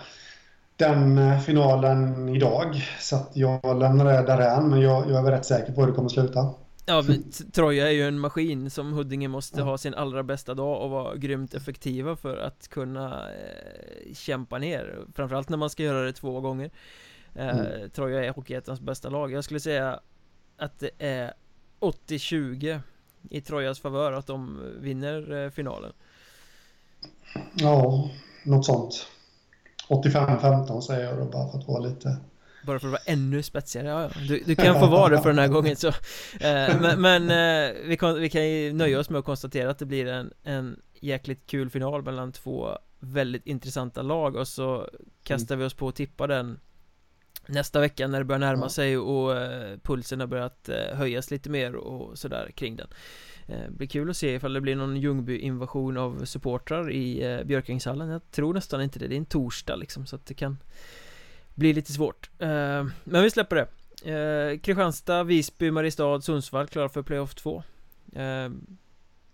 den eh, finalen idag. Så att jag lämnar det därhän, men jag, jag är rätt säker på hur det kommer sluta. Ja, Troja är ju en maskin som Huddinge måste ha sin allra bästa dag och vara grymt effektiva för att kunna eh, kämpa ner Framförallt när man ska göra det två gånger eh, mm. Troja är Hockeyettans bästa lag Jag skulle säga att det är 80-20 i Trojas favör att de vinner eh, finalen Ja, något sånt 85-15 säger jag då bara för att vara lite bara för att vara ännu spetsigare, ja, ja. Du, du kan få vara det för den här gången så. Eh, Men, men eh, vi, kan, vi kan ju nöja oss med att konstatera att det blir en, en jäkligt kul final mellan två väldigt intressanta lag och så kastar vi oss på att tippa den Nästa vecka när det börjar närma sig och eh, pulsen har börjat eh, höjas lite mer och sådär kring den eh, blir kul att se ifall det blir någon Ljungby-invasion av supportrar i eh, Björkängshallen Jag tror nästan inte det, det är en torsdag liksom så att det kan bli lite svårt. Eh, Men vi släpper det. Eh, Kristianstad, Visby, Mariestad, Sundsvall klara för playoff 2 eh,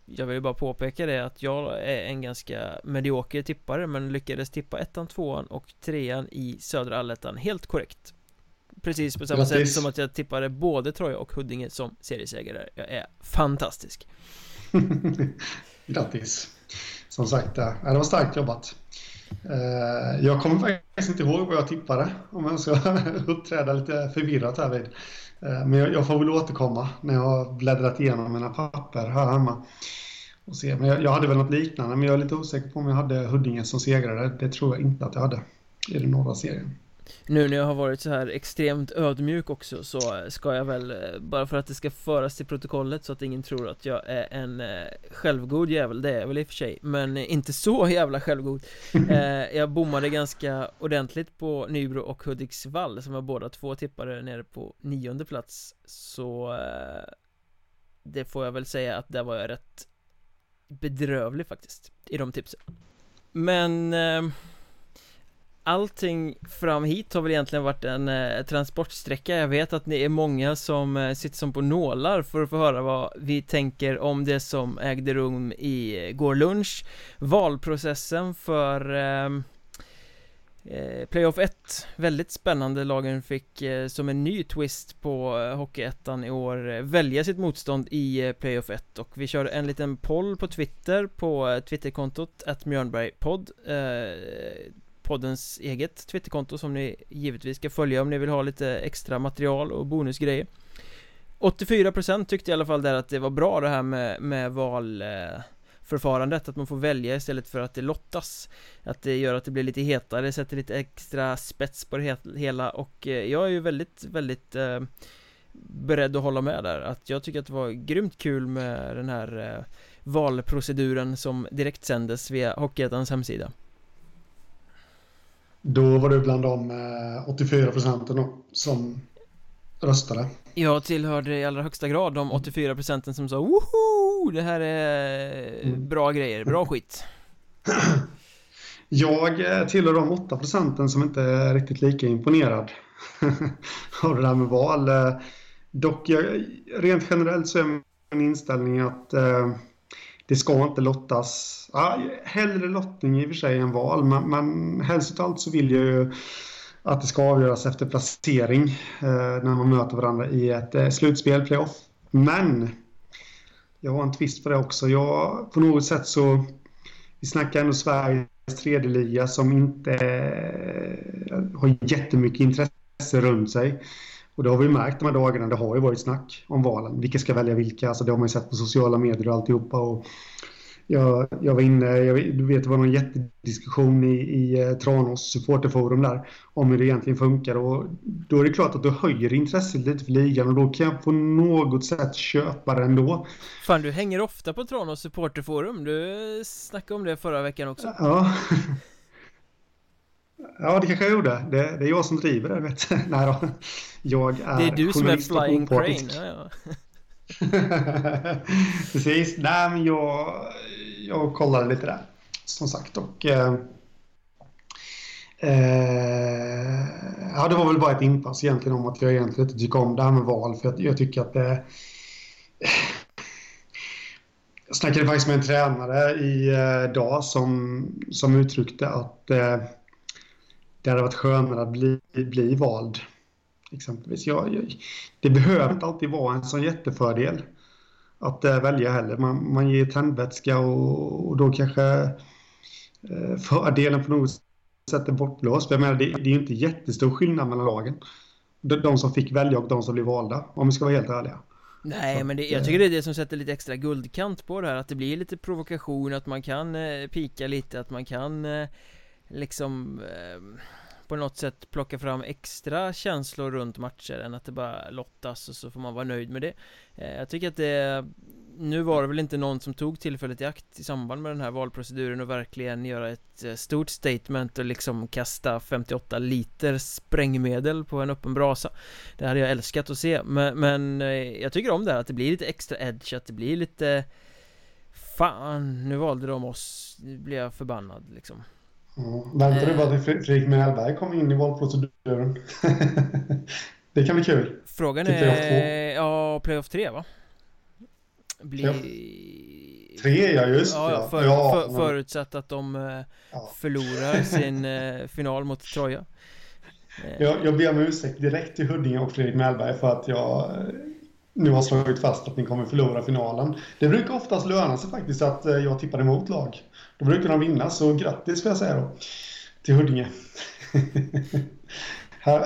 Jag vill bara påpeka det att jag är en ganska medioker tippare men lyckades tippa ettan, tvåan och trean i södra allettan. Helt korrekt. Precis på samma Grattis. sätt som att jag tippade både Troja och Huddinge som seriesegrare Jag är fantastisk Grattis Som sagt, det var starkt jobbat Eh, jag kommer faktiskt inte ihåg vad jag tippade om jag ska uppträda lite förvirrat härvid. Eh, men jag får väl återkomma när jag har bläddrat igenom mina papper här hemma. Och se. Men jag, hade väl något liknande, men jag är lite osäker på om jag hade Huddinge som segrare. Det tror jag inte att jag hade i den norra serien. Nu när jag har varit så här extremt ödmjuk också så ska jag väl eh, Bara för att det ska föras till protokollet så att ingen tror att jag är en eh, självgod jävel Det är jag väl i och för sig Men inte så jävla självgod. Eh, Jag bommade ganska ordentligt på Nybro och Hudiksvall Som var båda två tippare nere på nionde plats Så Det får jag väl säga att där var jag rätt Bedrövlig faktiskt I de tipsen. Men Allting fram hit har väl egentligen varit en eh, transportsträcka. Jag vet att ni är många som eh, sitter som på nålar för att få höra vad vi tänker om det som ägde rum i eh, går lunch. Valprocessen för ehm, eh, Playoff 1 Väldigt spännande. Lagen fick eh, som en ny twist på eh, Hockeyettan i år Välja sitt motstånd i Playoff 1 Och vi körde en liten poll på Twitter på Twitterkontot att Mjörnbergpodd poddens eget Twitterkonto som ni givetvis ska följa om ni vill ha lite extra material och bonusgrejer. 84% tyckte i alla fall där att det var bra det här med, med valförfarandet Att man får välja istället för att det lottas. Att det gör att det blir lite hetare, sätter lite extra spets på det hela och eh, jag är ju väldigt, väldigt eh, beredd att hålla med där. Att jag tycker att det var grymt kul med den här eh, valproceduren som direkt sändes via Hockeyettans hemsida då var du bland de 84 eh, procenten som röstade. Jag tillhörde i allra högsta grad de 84 procenten som sa woho! Det här är mm. bra grejer, bra skit. Jag eh, tillhör de 8 procenten som inte är riktigt lika imponerad av det där med val. Eh, dock, jag, rent generellt så är min inställning att eh, det ska inte lottas. Ja, hellre lottning i och för sig än val, men, men helst av allt så vill jag ju att det ska avgöras efter placering eh, när man möter varandra i ett eh, slutspel, playoff. Men jag har en twist på det också. Jag, på något sätt så, vi snackar ändå Sveriges tredje liga som inte eh, har jättemycket intresse runt sig. Och det har vi märkt de här dagarna, det har ju varit snack om valen. Vilka ska välja vilka? Alltså det har man ju sett på sociala medier och alltihopa. Och jag, jag var inne, jag, du vet det var någon jättediskussion i, i eh, Tranås supporterforum där om hur det egentligen funkar och då är det klart att du höjer intresset lite för ligan och då kan jag på något sätt köpa det ändå. Fan du hänger ofta på Tranås supporterforum, du snackade om det förra veckan också. Ja. Ja, det kanske jag gjorde. Det, det är jag som driver det, vet Nej då. Jag är Det är du som är flying crane. Ja, ja. Precis. Nej, men jag, jag kollade lite där. Som sagt. Och, eh, eh, ja, det var väl bara ett inpass egentligen om att jag egentligen inte tycker om det här med val. För jag, jag tycker att det... Jag snackade faktiskt med en tränare idag eh, som, som uttryckte att eh, det hade varit skönare att bli, bli vald. Exempelvis. Jag, jag, det behöver inte alltid vara en sån jättefördel att äh, välja heller. Man, man ger tändvätska och, och då kanske äh, fördelen på något sätt är bortblåst. Jag menar, det, det är ju inte jättestor skillnad mellan lagen. De, de som fick välja och de som blev valda, om vi ska vara helt ärliga. Nej så men det, jag tycker det är det som sätter lite extra guldkant på det här Att det blir lite provokation, att man kan eh, pika lite, att man kan eh, Liksom eh, På något sätt plocka fram extra känslor runt matcher än att det bara lottas och så får man vara nöjd med det. Eh, Jag tycker att det nu var det väl inte någon som tog tillfället i akt i samband med den här valproceduren och verkligen göra ett eh, stort statement och liksom kasta 58 liter sprängmedel på en öppen brasa. Det hade jag älskat att se men, men eh, jag tycker om det här att det blir lite extra edge, att det blir lite Fan, nu valde de oss, nu blir jag förbannad liksom. Ja, väntar du bara till Fredrik Mellberg kommer in i valproceduren? det kan bli kul. Frågan är, ja, Playoff 3 va? bli... Ja. Tre ja, just ja. För, ja för, Förutsatt att de eh, ja. förlorar sin eh, final mot Troja eh. jag, jag ber om ursäkt direkt till Huddinge och Fredrik Mellberg för att jag nu har slagit fast att ni kommer förlora finalen. Det brukar oftast löna sig faktiskt att jag tippar emot lag. Då brukar de vinna, så grattis får jag säga då. Till Huddinge. här,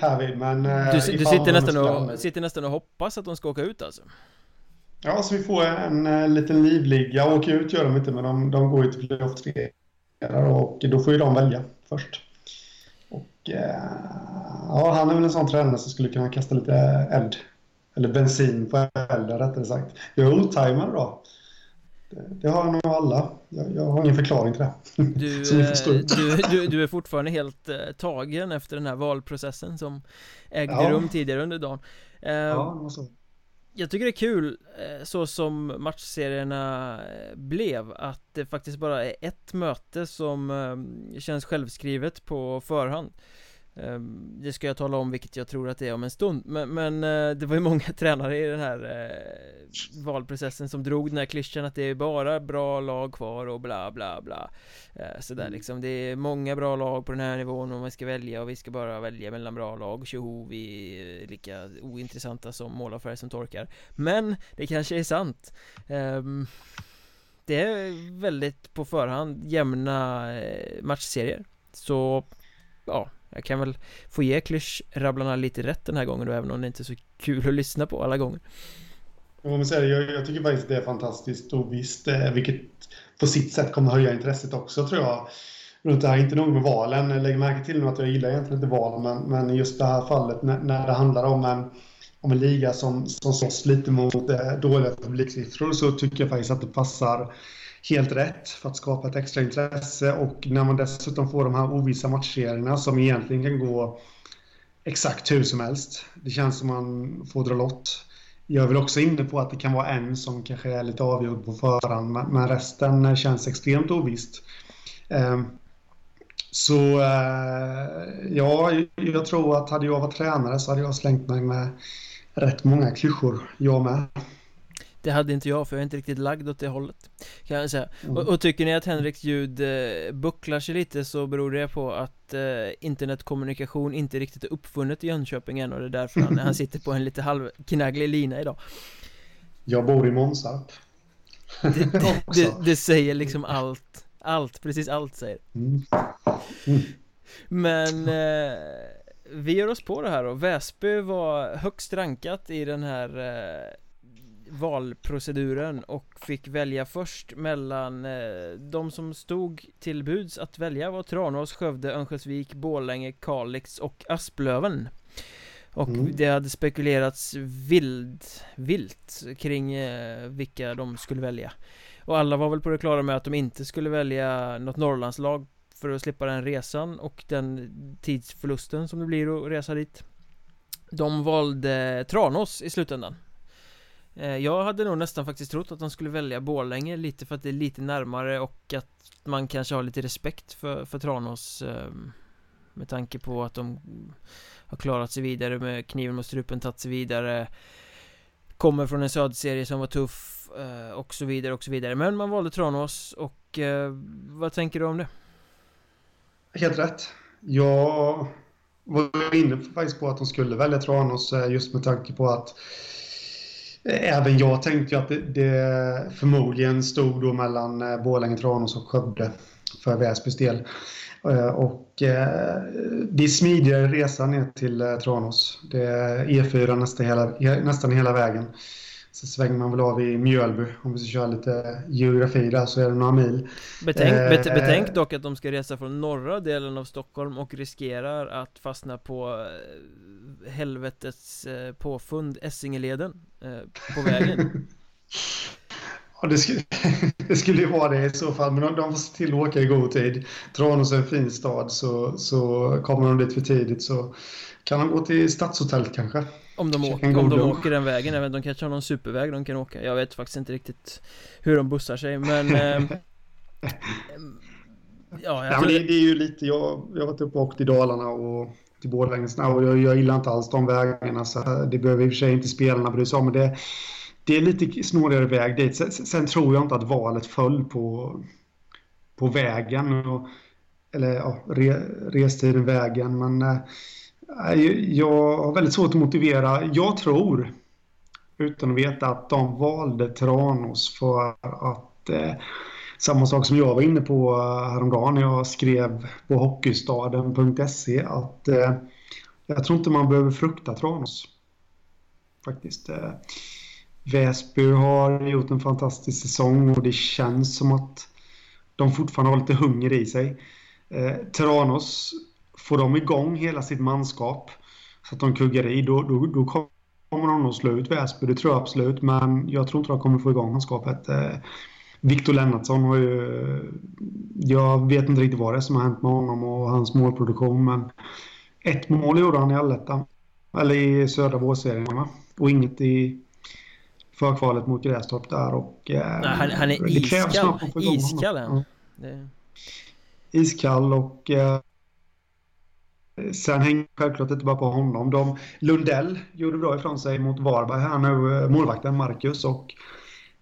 härvid, men... Du, du sitter, nästan och, sitter nästan och hoppas att de ska åka ut alltså? Ja, så vi får en, en, en liten livliga. Åka ut gör de inte, men de, de går ju till playoff 3. Och då får ju de välja först. Och eh, ja, han är väl en sån tränare som skulle kunna kasta lite eld. Eller bensin på elden rättare sagt. Jag är otajmad då. Det, har nog alla. Jag, jag, har ingen förklaring till det. Du, eh, du, du, du, är fortfarande helt eh, tagen efter den här valprocessen som ägde ja. rum tidigare under dagen. Eh, ja, så jag tycker det är kul så som matchserierna blev att det faktiskt bara är ett möte som känns självskrivet på förhand det ska jag tala om vilket jag tror att det är om en stund. Men, men eh, det var ju många tränare i den här eh, valprocessen som drog den här klyschan att det är bara bra lag kvar och bla bla bla. Eh, Sådär mm. liksom, det är många bra lag på den här nivån och man ska välja och vi ska bara välja mellan bra lag. Tjoho, vi är lika ointressanta som målarfärg som torkar. Men det kanske är sant. Um, Det är väldigt på förhand jämna matchserier. Så ja, jag kan väl få ge klyschrabblarna lite rätt den här gången då, även om det inte är så kul att lyssna på alla gånger. Jag, säga, jag, jag tycker faktiskt det är fantastiskt och visst, eh, vilket på sitt sätt kommer höja intresset också tror jag. Runt det här, inte nog med valen, lägg märke till nu att jag gillar egentligen inte valen, men, men just det här fallet när, när det handlar om en, om en liga som, som slåss lite mot eh, dåliga publiksiffror så tycker jag faktiskt att det passar helt rätt för att skapa ett extra intresse och när man dessutom får de här ovissa matchserierna som egentligen kan gå exakt hur som helst. Det känns som man får dra lott. Jag är väl också inne på att det kan vara en som kanske är lite avgjord på förhand men resten känns extremt ovisst. Ehm, så eh, ja, jag tror att hade jag varit tränare så hade jag slängt mig med rätt många klyschor, jag med. Det hade inte jag för jag är inte riktigt lagd åt det hållet Kan jag säga mm. och, och, tycker ni att Henriks ljud eh, bucklar sig lite så beror det på att eh, internetkommunikation inte riktigt är uppfunnet i Jönköping än och det är därför han, han sitter på en lite halvknagglig lina idag Jag bor i Månsarp det, det, det, det, säger liksom allt Allt, precis allt säger mm. Mm. Men eh, vi gör oss på det här då Väsby var högst rankat i den här eh, valproceduren och fick välja först mellan eh, de som stod till buds att välja var Tranås, Skövde, Örnsköldsvik, Borlänge, Kalix och Asplöven. Och mm. det hade spekulerats vild, vilt kring eh, vilka de skulle välja. Och alla var väl på det klara med att de inte skulle välja något Norrlandslag för att slippa den resan och den tidsförlusten som det blir att resa dit. De valde Tranås i slutändan Eh, jag hade nog nästan faktiskt trott att de skulle välja Borlänge lite för att det är lite närmare och att man kanske har lite respekt för, för Tranås ehm, Med tanke på att de har klarat sig vidare med kniven mot strupen, tagit sig vidare Kommer från en södserie som var tuff eh, och så vidare och så vidare Men man valde Tranås och eh, vad tänker du om det? Helt rätt jag var inne faktiskt på att de skulle välja Tranås just med tanke på att Även jag tänkte ju att det, det förmodligen stod då mellan eh, Borlänge, Tranås och Skövde för Väsbys del. Eh, och eh, det är smidigare resa ner till Tranås. Det är E4 nästan hela, nästan hela vägen. Så svänger man väl av i Mjölby. Om vi ska köra lite geografi där så är det några mil. Betänk, eh, bet, betänk dock att de ska resa från norra delen av Stockholm och riskerar att fastna på eh, helvetets eh, påfund Essingeleden eh, på vägen. Ja, det skulle, det skulle ju vara det i så fall, men de, de får se till att åka i god tid. Tranås är en fin stad, så, så kommer de dit för tidigt så kan de gå till Stadshotellet kanske. Om de, åker, om de åker den vägen, även de kanske har någon superväg de kan åka Jag vet faktiskt inte riktigt hur de bussar sig men eh, Ja, ja men det, det, är ju lite, jag, jag har varit uppe och åkt i Dalarna och till Borlänge och jag, jag gillar inte alls de vägarna så det behöver i och för sig inte spelarna bry sig om men det, det är lite snårigare väg dit. Sen, sen, tror jag inte att valet föll på, på vägen och, eller ja, re, restiden, vägen men eh, jag har väldigt svårt att motivera. Jag tror, utan att veta, att de valde Tranås för att eh, samma sak som jag var inne på eh, häromdagen när jag skrev på hockeystaden.se att eh, jag tror inte man behöver frukta Tranås. Faktiskt. Eh, Väsby har gjort en fantastisk säsong och det känns som att de fortfarande har lite hunger i sig. Eh, Tranås får de igång hela sitt manskap så att de kuggar i, då, då, då kommer de nog slå ut Väsby. Det tror jag absolut, men jag tror inte de kommer få igång manskapet. Eh, Victor Lennartsson har ju... Jag vet inte riktigt vad det är som har hänt med honom och hans målproduktion, men ett mål gjorde han i allettan. Eller i södra vårserien, Och inget i förkvalet mot Grästorp där och... Eh, Nej, han, han är iskall. Iskall ja. det... Iskall och... Sen hänger självklart inte bara på honom. De, Lundell gjorde bra ifrån sig mot Varberg här nu, eh, målvakten Marcus. Och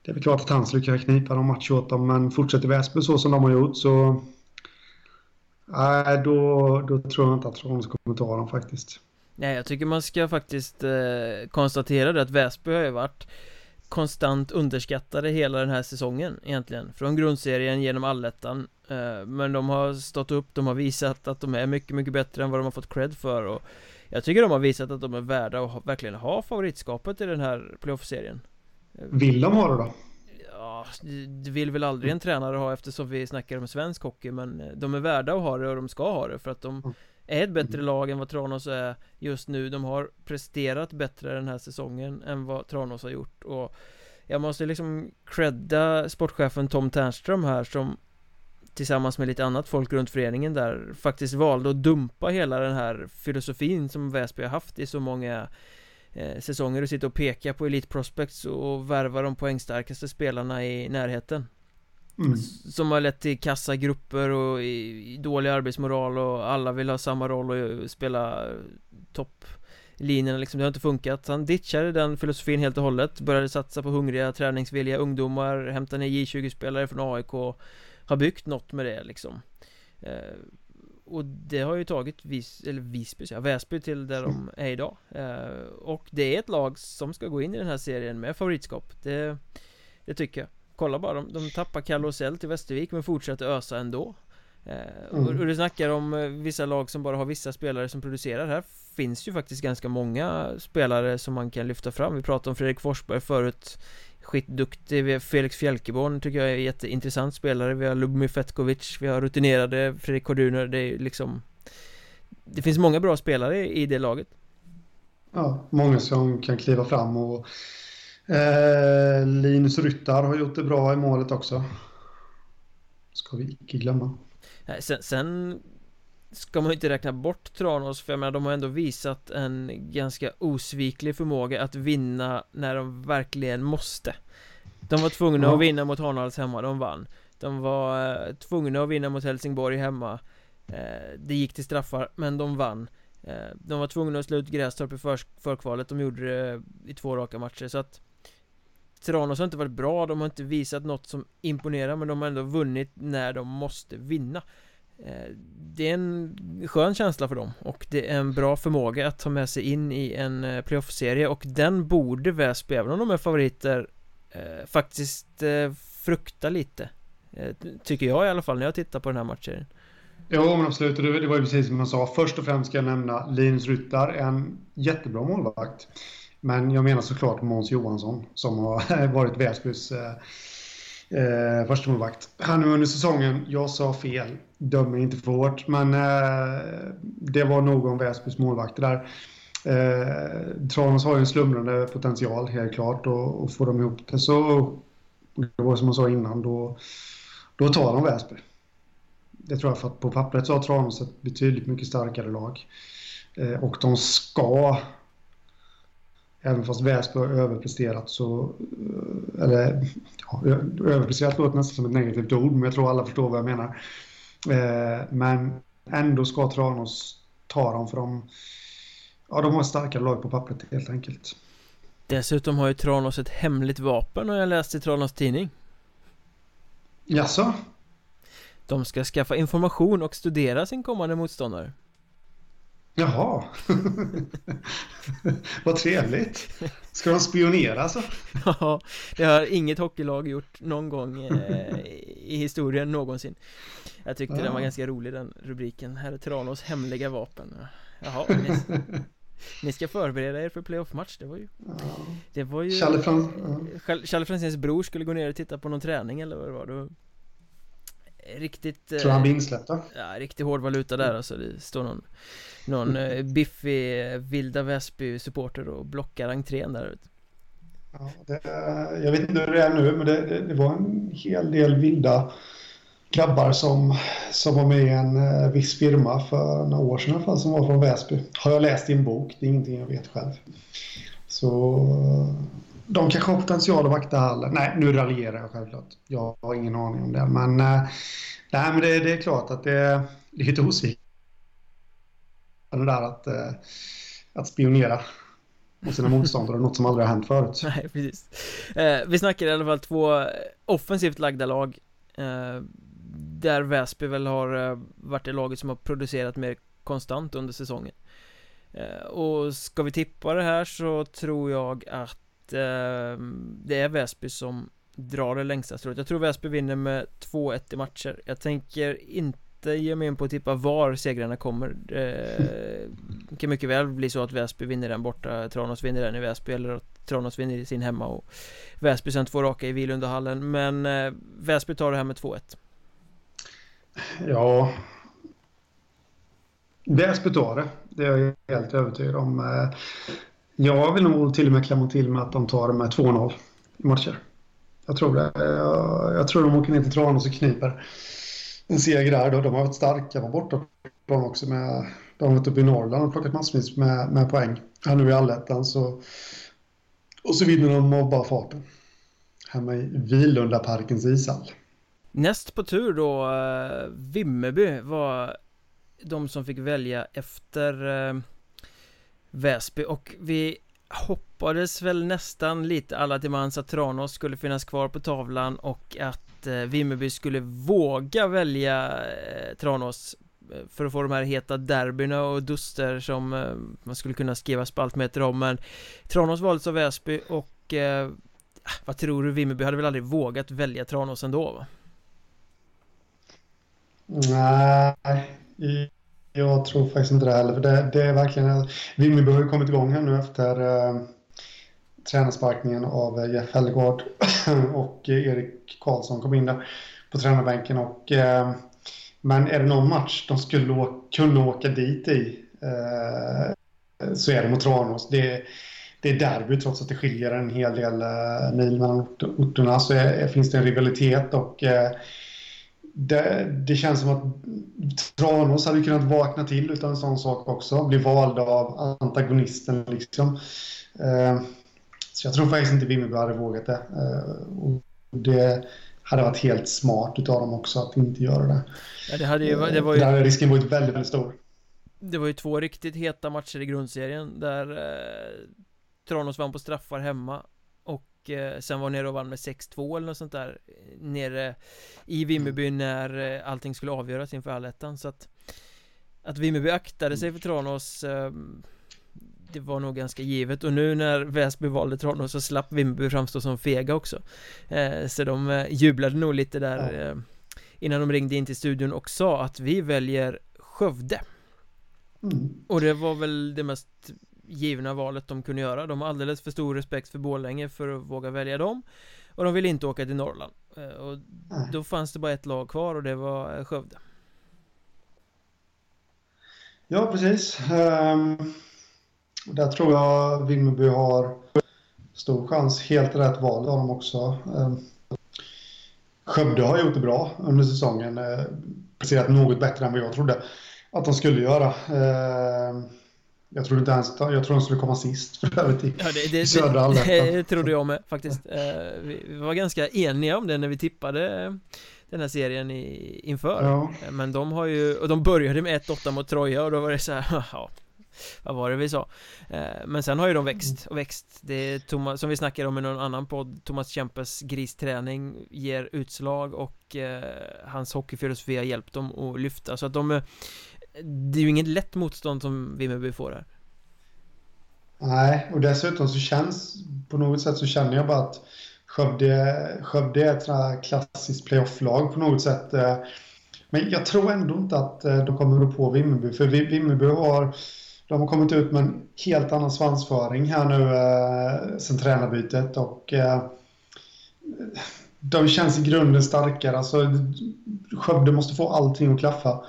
det är väl klart att han skulle kunna knipa dem match åt dem, men fortsätter Väsby så som de har gjort så... Nej, äh, då, då tror jag inte att Tranås kommer ta dem faktiskt. Nej, jag tycker man ska faktiskt eh, konstatera det att Väsby har ju varit konstant underskattade hela den här säsongen egentligen Från grundserien genom allettan eh, Men de har stått upp, de har visat att de är mycket, mycket bättre än vad de har fått cred för och Jag tycker de har visat att de är värda att verkligen ha favoritskapet i den här playoff-serien Vill de ha det då? Ja, det vill väl aldrig en tränare ha eftersom vi snackar om svensk hockey Men eh, de är värda att ha det och de ska ha det för att de mm är ett bättre mm. lag än vad Tranås är just nu De har presterat bättre den här säsongen än vad Tranås har gjort och Jag måste liksom credda sportchefen Tom Ternström här som Tillsammans med lite annat folk runt föreningen där Faktiskt valde att dumpa hela den här filosofin som Väsby har haft i så många eh, säsonger och sitta och peka på Elite Prospects och värva de poängstarkaste spelarna i närheten mm. Som har lett till kassagrupper och i, i dålig arbetsmoral och alla vill ha samma roll och spela topplinjerna liksom, det har inte funkat. Han ditchade den filosofin helt och hållet. Började satsa på hungriga, träningsvilliga ungdomar. Hämta ner J20-spelare från AIK Har byggt något med det liksom. Eh, och det har ju tagit Vis, eller Visby, ja, Väsby till där de är idag. Eh, Och det är ett lag som ska gå in i den här serien med favoritskap. Det, det tycker jag Kolla bara, de, de tappar Kalle till Västervik men fortsätter ösa ändå. Eh, mm. och, du snackar om eh, vissa lag som bara har vissa spelare som producerar. Här finns ju faktiskt ganska många spelare som man kan lyfta fram. Vi pratade om Fredrik Forsberg förut. Skitduktig. Felix Fjälkeborn tycker jag är en jätteintressant spelare. Vi har Lubomir Fetkovic. Vi har rutinerade Fredrik Korduner. Det är liksom Det finns många bra spelare i det laget. Ja, många som kan kliva fram och eh, Linus Ryttar har gjort det bra i målet också. Ska vi icke glömma. Sen, sen ska man ju inte räkna bort Tranås för jag menar de har ändå visat en ganska osviklig förmåga att vinna när de verkligen måste. De var tvungna ja. att vinna mot Hanals hemma, de vann. De var eh, tvungna att vinna mot Helsingborg hemma. Eh, Det gick till straffar, men de vann. Eh, De var tvungna att slå ut Grästorp i för förkvalet, de gjorde det i två raka matcher så att Tranås har inte varit bra, de har inte visat något som imponerar men de har ändå vunnit när de måste vinna eh, Det är en skön känsla för dem och det är en bra förmåga att ta med sig in i en eh, playoff-serie och den borde Väsby, även om de är favoriter eh, Faktiskt frukta lite Tycker jag i alla fall när jag tittar på den här matchen Ja, men absolut. Det var ju precis som man sa. Först och främst ska jag nämna Linus Ryttar, en jättebra målvakt. Men jag menar såklart Måns Johansson som har varit Väsbys eh, eh, första målvakt. Han nu under säsongen, jag sa fel, döm mig inte för hårt, men eh, det var någon Väsbys målvakt där. Eh, Tranås har ju en slumrande potential helt klart och, och får de ihop det så, det var som jag sa innan, då, då tar de Väsby. Det tror jag för att på pappret så har Tranås ett betydligt mycket starkare lag. Eh, och de ska Även fast Väsby har överpresterat så... eh, Eller ja, överpresterat låter nästan som ett negativt ord, men jag tror alla förstår vad jag menar. Eh, men ändå ska Tranås ta dem för de... Ja, de har starkare lag på pappret helt enkelt. Dessutom har ju Tranås ett hemligt vapen har jag läst i Tranås tidning Jaså? De ska skaffa information och studera sin kommande motståndare Jaha. Vad trevligt. Ska de spionera alltså? Ja, det har inget hockeylag gjort någon gång eh, i historien någonsin Jag tyckte Ja. den var ganska rolig den rubriken Här är Tranås hemliga vapen Jaha, ni, ni ska förbereda er för playoff-match Det var ju Ja. Det var ju Challe Franzéns bror skulle gå ner och titta på någon träning eller vad det var var Riktigt eh, Tror han blir insläppt då? Ja, riktigt hård valuta där alltså Det står någon Någon eh, biffig eh, vilda Väsby supporter och blockar entrén där Ja, det, jag vet inte hur det är nu, men det, det, det var en hel del vilda grabbar som, som var med i en eh, viss firma för några år sedan fall, som var från Väsby. Har jag läst i en bok, det är ingenting jag vet själv. Så eh, de kanske har potential att vakta hallen. Nej, nu raljerar jag självklart. Jag har ingen aning om det. Men, eh, nej, men det, det är klart att det, det är lite osvikande det där att, eh, att spionera mot sina motståndare, något som aldrig har hänt förut. Nej, precis eh, Vi snackar i alla fall två eh, offensivt lagda lag eh, Där Väsby väl har varit det laget som har producerat mer konstant under säsongen eh, Och ska vi tippa det här så tror jag att eh, det är Väsby som drar det längsta strået Jag tror Väsby vinner med 2-1 i matcher Jag tänker inte ge mig in på typ att tippa var segrarna kommer eh, Det kan mycket väl bli så att Väsby vinner den borta Tranås vinner den i Väsby eller att Tranås vinner i sin hemma och Väsby sen två raka i Vilundahallen Men eh, Väsby tar det här med 2-1 Ja. Väsby tar det. Det är jag helt övertygad om. Eh, jag vill nog till och med klämma till med att de tar det med 2-0 i matcher. Jag tror det. Jag, jag tror de åker ner till Tranås och kniper en seger där. Då. De har varit starka på bortaplan också. Med, de har varit uppe i Norrland och plockat massvis med, med poäng. Här nu i allettan så... Och så vinner de av bara farten. Hemma i Vilundaparkens ishall. Näst på tur då eh, Vimmerby var de som fick välja efter eh, Väsby och vi hoppades väl nästan lite alla till mans att Tranås skulle finnas kvar på tavlan och att eh, Vimmerby skulle våga välja eh, Tranås eh, för att få de här heta derbyna och duster som eh, man skulle kunna skriva spaltmeter om men Tranås valdes av Väsby och eh, ah, vad tror du Vimmerby hade väl aldrig vågat välja Tranås ändå va? Nej, jag tror faktiskt inte det heller. För det, det är verkligen... Vimmerby har ju kommit igång här nu efter eh, tränarsparkningen av eh, Jeff Hellegård och eh, Erik Karlsson kom in där på tränarbänken. Och, eh, men är det någon match de skulle å- kunna åka dit i eh, så är det mot Tranås. Det, det är derby trots att det skiljer en hel del eh, mil mellan orterna så är, finns det en rivalitet och eh, det, det känns som att Tranås hade kunnat vakna till utan en sån sak också. Bli valda av antagonisten liksom. Eh, så jag tror faktiskt inte Vimmerby hade vågat det. Eh, och det hade varit helt smart utav dem också att inte göra det. Ja, det, hade ju, det, var Där ju, hade risken varit väldigt, väldigt stor. det var ju två riktigt heta matcher i grundserien där eh, Tranås vann på straffar hemma eh, sen var nere och vann med 6-2 eller något sånt där Nere i Vimmerby mm. när eh, allting skulle avgöras inför allettan så att Att Vimmerby aktade sig för Tranås eh, Det var nog ganska givet och nu när Väsby valde Tranås så slapp Vimmerby framstå som fega också eh, Så de eh, jublade nog lite där ja. Eh, innan de ringde in till studion och sa att vi väljer Skövde mm. Och det var väl det mest givna valet de kunde göra. De har alldeles för stor respekt för Borlänge för att våga välja dem. Och de vill inte åka till Norrland. Eh, Och då fanns det bara ett lag kvar och det var eh, Skövde. Ja, precis. Um, Där tror jag Vimmerby har stor chans. Helt rätt val av dem också. Um, Skövde har gjort det bra under säsongen. Uh, Presterat något bättre än vad jag trodde att de skulle göra. Uh, jag tror inte ens jag tror de skulle komma sist för övrigt i, ja, det, det, i södra det, det trodde jag med faktiskt. Eh, Vi var ganska eniga om det när vi tippade eh, den här serien i, inför. Ja. Eh, men de har ju, och de började med 1-8 mot Troja och då var det så här, ja vad var det vi sa? Men sen har ju de växt och växt. Det är Thomas, som vi snackade om i någon annan podd Thomas Kempes gristräning ger utslag och hans hockeyfilosofi har hjälpt dem att lyfta. Så att de det är ju inget lätt motstånd som Vimmerby får här. Nej, och dessutom så känns på något sätt så känner jag bara att Skövde, Skövde är ett sånt klassiskt playoff-lag på något sätt. Eh, men jag tror ändå inte att eh, de kommer att på Vimmerby, för Vimmerby har de har kommit ut med en helt annan svansföring här nu eh, sen tränarbytet och eh, de känns i grunden starkare. Alltså, Skövde måste få allting att klaffa.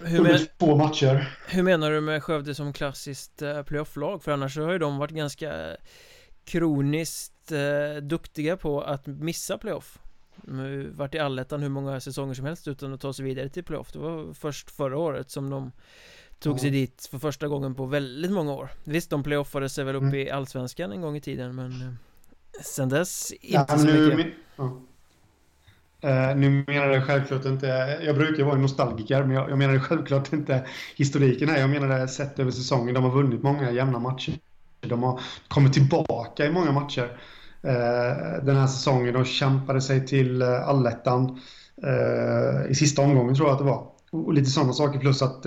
Hur men... två matcher. Hur menar du med Skövde som klassiskt eh, playoff-lag? För annars har ju de varit ganska kroniskt eh, duktiga på att missa playoff. De har varit i allettan hur många säsonger som helst utan att ta sig vidare till playoff. Det var först förra året som de tog ja. sig dit för första gången på väldigt många år. Visst, de playoffade sig väl upp mm. i allsvenskan en gång i tiden, men eh, sen dess inte ja, så mycket. Min... Ja. Uh, nu menar jag självklart inte, jag brukar vara en nostalgiker, men jag, jag menar självklart inte historiken här. Jag menar det sett över säsongen. De har vunnit många jämna matcher. De har kommit tillbaka i många matcher uh, den här säsongen. De kämpade sig till uh, allettan uh, i sista omgången tror jag att det var. Och lite sådana saker plus att,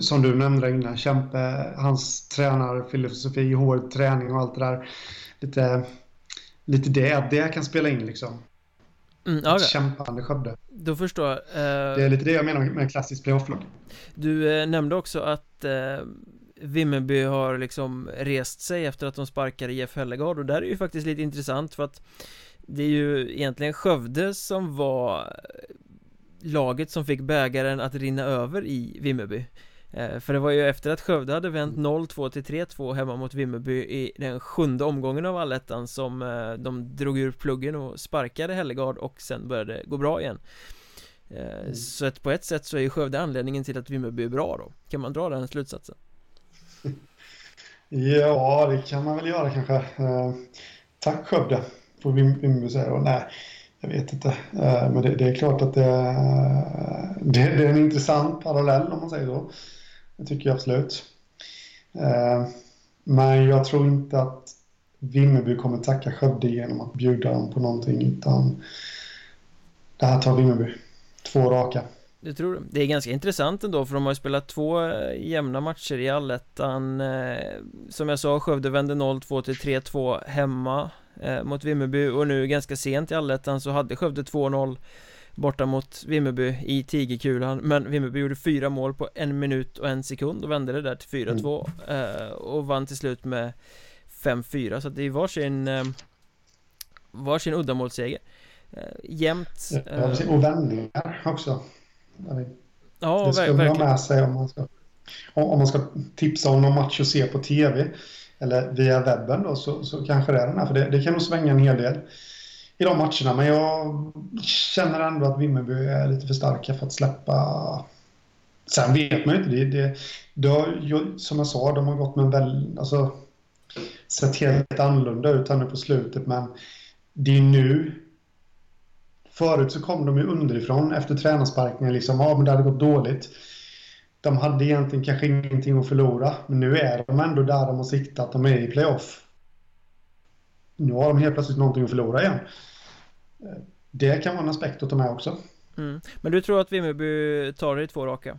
som du nämnde innan, Kämpe, hans tränarfilosofi, hård träning och allt det där. Lite, lite det, det kan spela in liksom. Mm, okay. Kämpande Skövde. Då förstår jag. Eh, det är lite det jag menar med klassiskt playoff-lag. Du eh, nämnde också att eh, Vimmerby har liksom rest sig efter att de sparkade Jeff Hellegard och där är ju faktiskt lite intressant för att det är ju egentligen Skövde som var laget som fick bägaren att rinna över i Vimmerby Eh, för det var ju efter att Skövde hade vänt 0-2 till 3-2 hemma mot Vimmerby i den sjunde omgången av allettan som eh, de drog ur pluggen och sparkade Hellegard och sen började gå bra igen. Eh, mm. Så att på ett sätt så är ju Skövde anledningen till att Vimmerby är bra då. Kan man dra den slutsatsen? Ja, det kan man väl göra kanske. Tack Skövde får Vimmerby säga och nej jag vet inte, men det, det är klart att det, det, det är en intressant parallell om man säger så det tycker jag absolut. Eh, men jag tror inte att Vimmerby kommer tacka Skövde genom att bjuda dem på någonting utan det här tar Vimmerby. Två raka. Det tror du? Det är ganska intressant ändå för de har ju spelat två eh, jämna matcher i allettan eh, Som jag sa, Skövde vände 0-2 till 3-2 hemma eh, mot Vimmerby och nu ganska sent i allettan så hade Skövde 2-0 borta mot Vimmerby i Tigerkulan. Men Vimmerby gjorde fyra mål på en minut och en sekund och vände det där till 4-2 mm. eh, Och vann till slut med 5-4 så det är varsin eh, Varsin uddamålsseger eh, Jämnt eh, Och vändningar också Ja, Det ska man ha med sig om man ska Om man ska tipsa om någon match och se på TV Eller via webben då så, så kanske det är den här för det, det kan nog svänga en hel del i de matcherna. Men jag känner ändå att Vimmerby är lite för starka för att släppa... Sen vet man ju inte. Det, det, det har, som jag sa, de har gått med en väl... Alltså, sett helt annorlunda ut här nu på slutet, men det är nu... Förut så kom de ju underifrån efter tränarsparkningen. Liksom, ja, men det hade gått dåligt. De hade egentligen kanske ingenting att förlora, men nu är de ändå där de har siktat. De är i playoff nu har de helt plötsligt någonting att förlora igen. Det kan vara en aspekt att ta med också. Mm. Men du tror att Vimmerby tar det i två raka?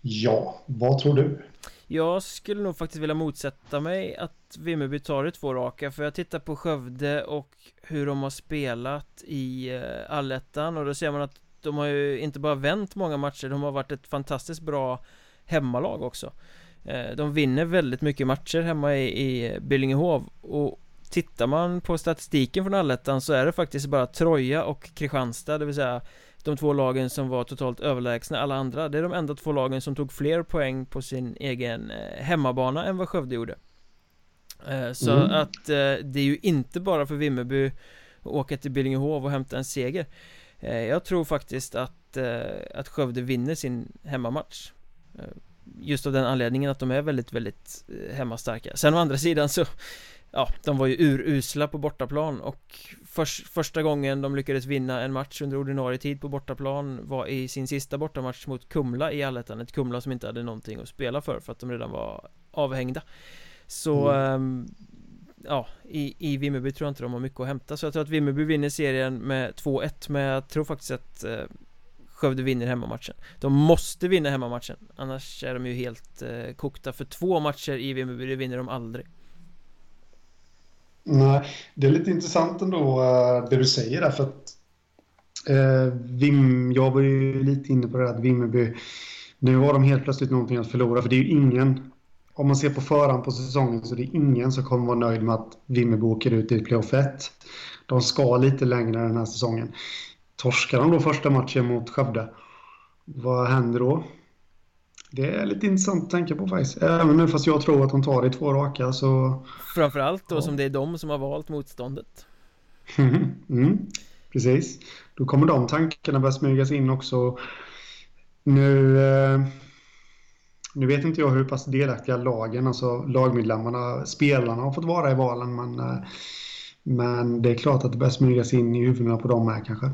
Ja, vad tror du? Jag skulle nog faktiskt vilja motsätta mig att Vimmerby tar det två raka För jag tittar på Skövde och hur de har spelat i eh, allettan Och då ser man att de har ju inte bara vänt många matcher De har varit ett fantastiskt bra hemmalag också eh, De vinner väldigt mycket matcher hemma i, i Billingehov Och tittar man på statistiken från allettan så är det faktiskt bara Troja och Kristianstad Det vill säga de två lagen som var totalt överlägsna alla andra. Det är de enda två lagen som tog fler poäng på sin egen eh, hemmabana än vad Skövde gjorde. Eh, Så mm. att eh, det är ju inte bara för Vimmerby att åka till Billingehov och hämta en seger. Jag tror faktiskt att, att Skövde vinner sin hemmamatch Just av den anledningen att de är väldigt, väldigt hemmastarka. Sen å andra sidan så Ja, de var ju urusla på bortaplan och för, första gången de lyckades vinna en match under ordinarie tid på bortaplan var i sin sista bortamatch mot Kumla i allettan. Ett Kumla som inte hade någonting att spela för för att de redan var avhängda. Så mm. ähm, Ja, i, i Vimmerby tror jag inte de har mycket att hämta. Så jag tror att Vimmerby vinner serien med 2-1 Men jag tror faktiskt att äh, Skövde vinner hemmamatchen. De måste vinna hemmamatchen Annars är de ju helt äh, kokta För två matcher i Vimmerby, det vinner de aldrig Nej, det är lite intressant ändå eh, det du säger där för att eh, Vim, jag var ju lite inne på det att Vimmerby, nu har de helt plötsligt någonting att förlora för det är ju ingen, om man ser på förhand på säsongen så det är ingen som kommer vara nöjd med att Vimmerby åker ut i playoff 1. De ska lite längre den här säsongen. Torskar de då första matchen mot Skövde, vad händer då? Det är lite intressant att tänka på faktiskt. Även nu fast jag tror att de tar det i två raka så... Framförallt då ja. som det är de som har valt motståndet. mm, precis. Då kommer de tankarna börja smygas in också. Nu... Eh, nu vet inte jag hur pass delaktiga lagen, alltså lagmedlemmarna, spelarna har fått vara i valen men... Eh, men det är klart att det börjar smygas in i huvudena på dem här kanske.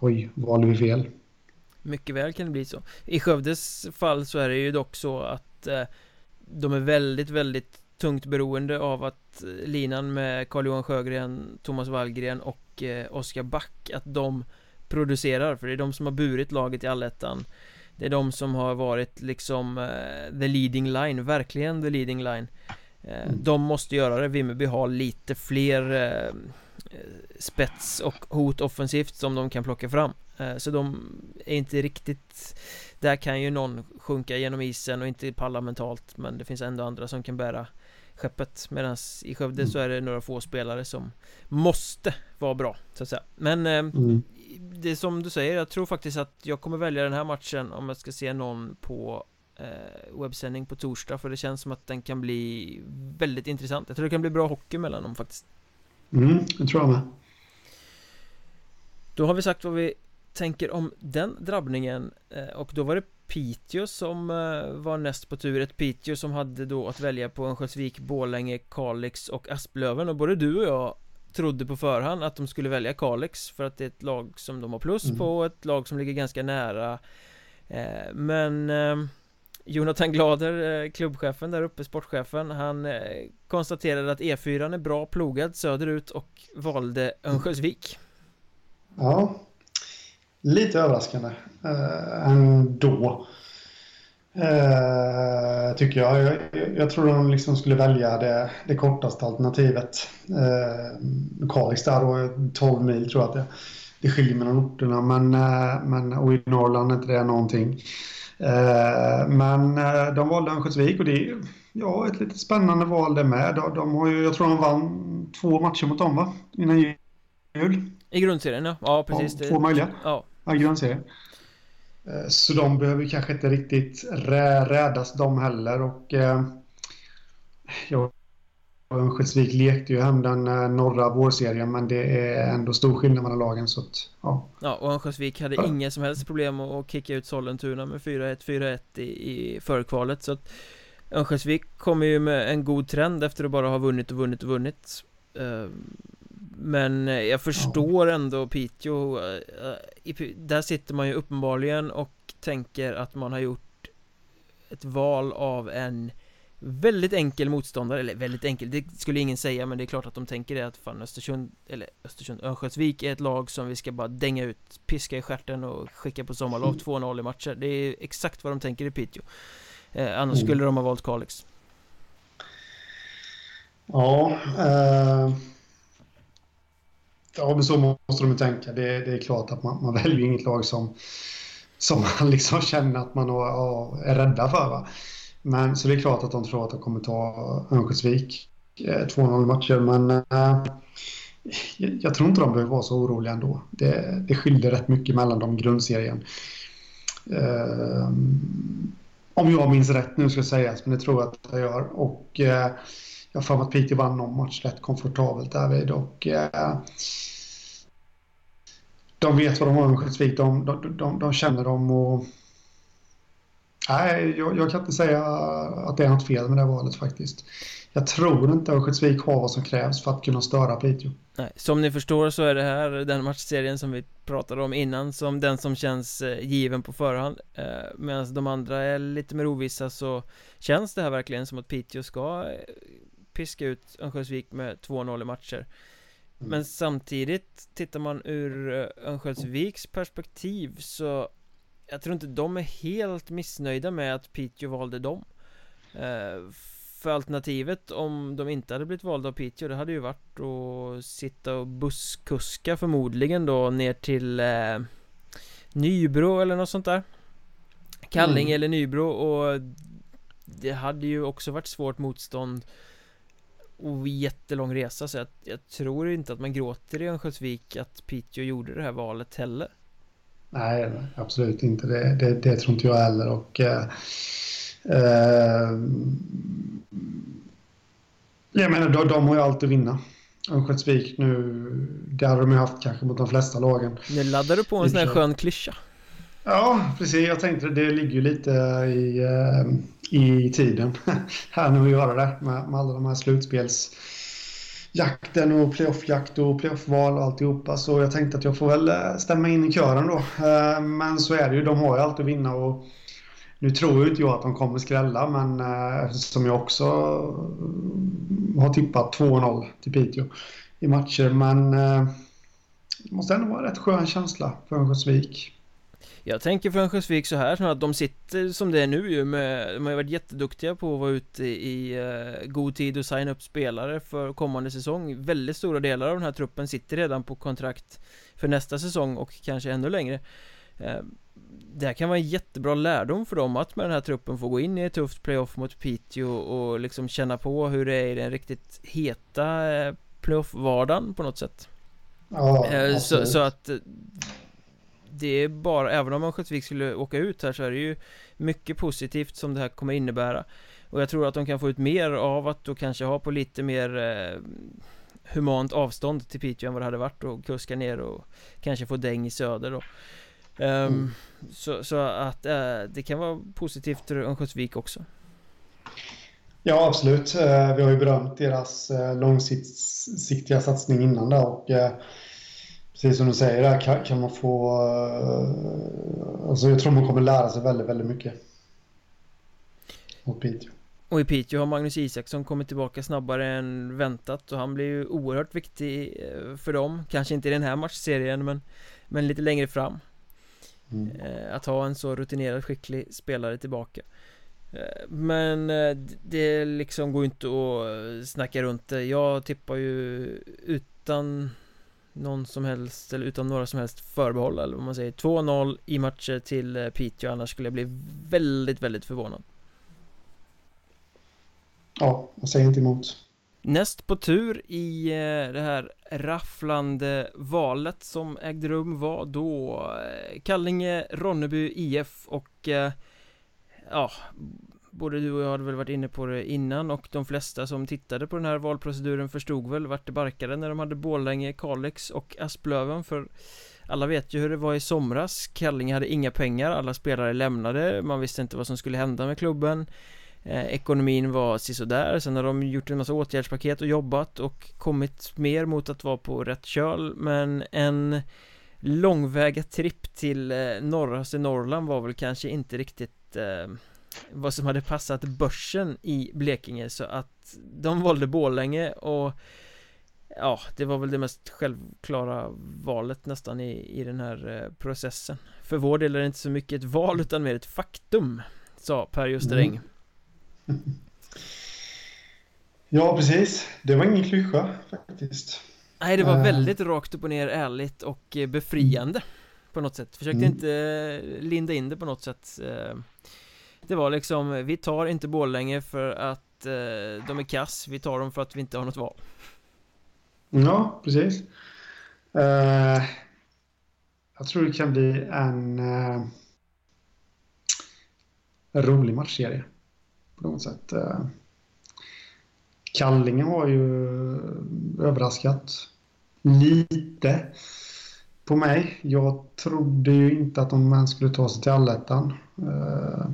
Oj, valde vi fel? Mycket väl kan det bli så. I Skövdes fall så är det ju dock så att eh, De är väldigt, väldigt tungt beroende av att eh, linan med Carl-Johan Sjögren, Thomas Wallgren och eh, Oskar Back Att de producerar, för det är de som har burit laget i allettan. Det är de som har varit liksom eh, the leading line, verkligen the leading line. Eh, mm. De måste göra det, Vimmerby har lite fler eh, spets och hot offensivt som de kan plocka fram. Eh, så de är inte riktigt Där kan ju någon sjunka genom isen och inte palla mentalt Men det finns ändå andra som kan bära skeppet. Medan i Skövde mm. så är det några få spelare som Måste vara bra så att säga. Men eh, mm. Det är som du säger, jag tror faktiskt att jag kommer välja den här matchen om jag ska se någon på eh, webbsändning på torsdag För det känns som att den kan bli väldigt intressant. Jag tror det kan bli bra hockey mellan dem faktiskt Mm, det tror jag med. Då har vi sagt vad vi tänker om den drabbningen eh, och då var det Piteå som eh, var näst på tur. Ett Piteå som hade då att välja på Örnsköldsvik, Borlänge, Kalix och Asplöven. Och både du och jag trodde på förhand att de skulle välja Kalix för att det är ett lag som de har plus mm. på ett lag som ligger ganska nära. Eh, Men Jonathan Glader, eh, klubbchefen där uppe, sportchefen Han eh, konstaterade att E4 är bra plogad söderut och valde Örnsköldsvik Ja, Lite överraskande äh, ändå. Äh, tycker jag. jag. Jag tror de liksom skulle välja det, det kortaste alternativet. Äh, Kalix där då, 12 mil tror jag att det, det skiljer mellan orterna. Men, äh, men, och i Norrland är inte det någonting. Eh, men eh, de valde Örnsköldsvik och det är ja, ett lite spännande val det med. De, de har ju, jag tror de vann två matcher mot dem va? Innan jul. I grundserien ja, ja precis. Ja, två möjliga. Ja. Ja, grundserien. Eh, så de behöver kanske inte riktigt rä rädas de heller och eh, ja, Örnsköldsvik lekte ju hem den eh, norra vårserien men det är ändå stor skillnad mellan lagen så att, ja. Ja, och Örnsköldsvik hade ja. inga som helst problem att kicka ut Sollentuna med 4-1, 4-1 i, i förkvalet så att Örnsköldsvik kommer ju med en god trend efter att bara ha vunnit och vunnit och vunnit men eh, jag förstår ändå Piteå eh, Där sitter man ju uppenbarligen och tänker att man har gjort ett val av en Väldigt enkel motståndare, eller väldigt enkel, det skulle ingen säga men det är klart att de tänker det att fan Östersund, eller Östersund, Örnsköldsvik är ett lag som vi ska bara dänga ut, piska i stjärten och skicka på sommarlov 2-0 mm. i matcher Det är exakt vad de tänker i Piteå eh, Annars mm. skulle de ha valt Kalix Ja, eh, ja men så måste de ju tänka. Det, det är klart att man, man väljer inget lag som, som man liksom känner att man har, är rädda för. Va? Men så det är klart att de tror att de kommer ta Örnsköldsvik eh, 2-0 matcher, men äh, jag tror inte de behöver vara så oroliga ändå. Det, det skiljer rätt mycket mellan dem i grundserien. Äh, om jag minns rätt nu ska sägas, men det tror jag att jag gör. Och äh, jag har för mig att Piteå vann någon match rätt komfortabelt därvid. Och, de vet vad de har Örnsköldsvik, de, de, de, de känner dem och Nej, jag, jag, kan inte säga att det är något fel med det valet faktiskt. Jag tror inte Örnsköldsvik har vad som krävs för att kunna störa Piteå. Nej, som ni förstår så är det här den matchserien som vi pratade om innan som den som känns eh, given på förhand eh, Medan de andra är lite mer ovissa så känns det här verkligen som att Piteå ska eh, piska ut Örnsköldsvik med 2-0 i matcher mm. Men samtidigt tittar man ur Örnsköldsviks perspektiv så jag tror inte de är helt missnöjda med att Piteå valde dem. Eh, För alternativet om de inte hade blivit valda av Piteå det hade ju varit att sitta och busskuska förmodligen då ner till eh, Nybro eller något sånt där. Kalling mm. eller Nybro och Det hade ju också varit svårt motstånd och jättelång resa så jag, jag tror inte att man gråter i Örnsköldsvik att Piteå gjorde det här valet heller Nej, absolut inte. Det, det, det tror inte jag heller. Och, eh, eh, jag menar, de, de har ju allt att vinna. Örnsköldsvik nu, det hade de ju haft kanske mot de flesta lagen. Nu laddar du på en sån här skön klyscha. Ja, precis. Jag tänkte det ligger ju lite i, eh, i tiden här nu att göra det med, med alla de här slutspels jakten och playoffjakt och playoffval och alltihopa. Så jag tänkte att jag får väl eh, stämma in i kören då. Eh, men så är det ju, de har ju allt att vinna och nu tror ju inte jag att de kommer skrälla men eh, eftersom jag också har tippat 2-0 till Piteå i matcher. Men det måste ändå vara en rätt skön känsla för Örnsköldsvik. Jag tänker för Örnsköldsvik så här att de sitter som det är nu ju med, de har ju varit jätteduktiga på att vara ute i uh, god tid och signa upp spelare för kommande säsong. Väldigt stora delar av den här truppen sitter redan på kontrakt för nästa säsong och kanske ännu längre. Uh, Det här kan vara en jättebra lärdom för dem att med den här truppen få gå in i ett tufft playoff mot Piteå och liksom känna på hur det är i den riktigt heta uh, playoff-vardagen på något sätt. Ja, så, så, att det är bara, även om Örnsköldsvik skulle åka ut här så är det ju mycket positivt som det här kommer innebära. Och jag tror att de kan få ut mer av att då kanske ha på lite mer eh, humant avstånd till Piteå än vad det hade varit och kuska ner och kanske få däng i söder då. Um, mm. så, så, att eh, det kan vara positivt för Örnsköldsvik också. Ja absolut, eh, vi har ju berömt deras eh, långsiktiga satsning innan där och eh, precis som du säger där kan, kan, man få... Uh, alltså jag tror man kommer lära sig väldigt, väldigt mycket. Mot Piteå. Och i Piteå har Magnus Isaksson kommit tillbaka snabbare än väntat och han blir ju oerhört viktig eh, för dem Kanske inte i den här matchserien men, men lite längre fram mm. Eh, att ha en så rutinerad skicklig spelare tillbaka Men det liksom går inte att snacka runt det Jag tippar ju utan någon som helst, eller utan några som helst förbehåll eller vad man säger. 2-0 i matcher till eh, Piteå annars skulle jag bli väldigt, väldigt förvånad. Ja, jag säger inte emot. Näst på tur i eh, det här rafflande valet som ägde rum var då eh, Kallinge, Ronneby IF och ja, Både du och jag hade väl varit inne på det innan och de flesta som tittade på den här valproceduren förstod väl vart det barkade när de hade Borlänge, Kalix och Asplöven för alla vet ju hur det var i somras. Kallinge hade inga pengar, alla spelare lämnade, man visste inte vad som skulle hända med klubben. Eh, Ekonomin var sisådär, sen har de gjort en massa åtgärdspaket och jobbat och kommit mer mot att vara på rätt köl men en långväga tripp till eh, norraste Norrland var väl kanske inte riktigt eh, vad som hade passat börsen i Blekinge så att de valde Borlänge och Ja, det var väl det mest självklara valet nästan i, i den här eh, processen För vår del är det inte så mycket ett val utan mer ett faktum Sa Per Justeräng mm. Ja, precis. Det var ingen klyscha faktiskt Nej, det var uh. väldigt rakt upp och ner ärligt och eh, befriande På något sätt, försökte mm. inte eh, linda in det på något sätt det var liksom, vi tar inte Borlänge för att eh, de är kass Vi tar dem för att vi inte har något val Ja, precis. Uh, jag tror det kan bli en uh, rolig matchserie på något sätt. Uh, Kallinge har ju överraskat lite på mig. Jag trodde ju inte att de ens skulle ta sig till allettan. Uh,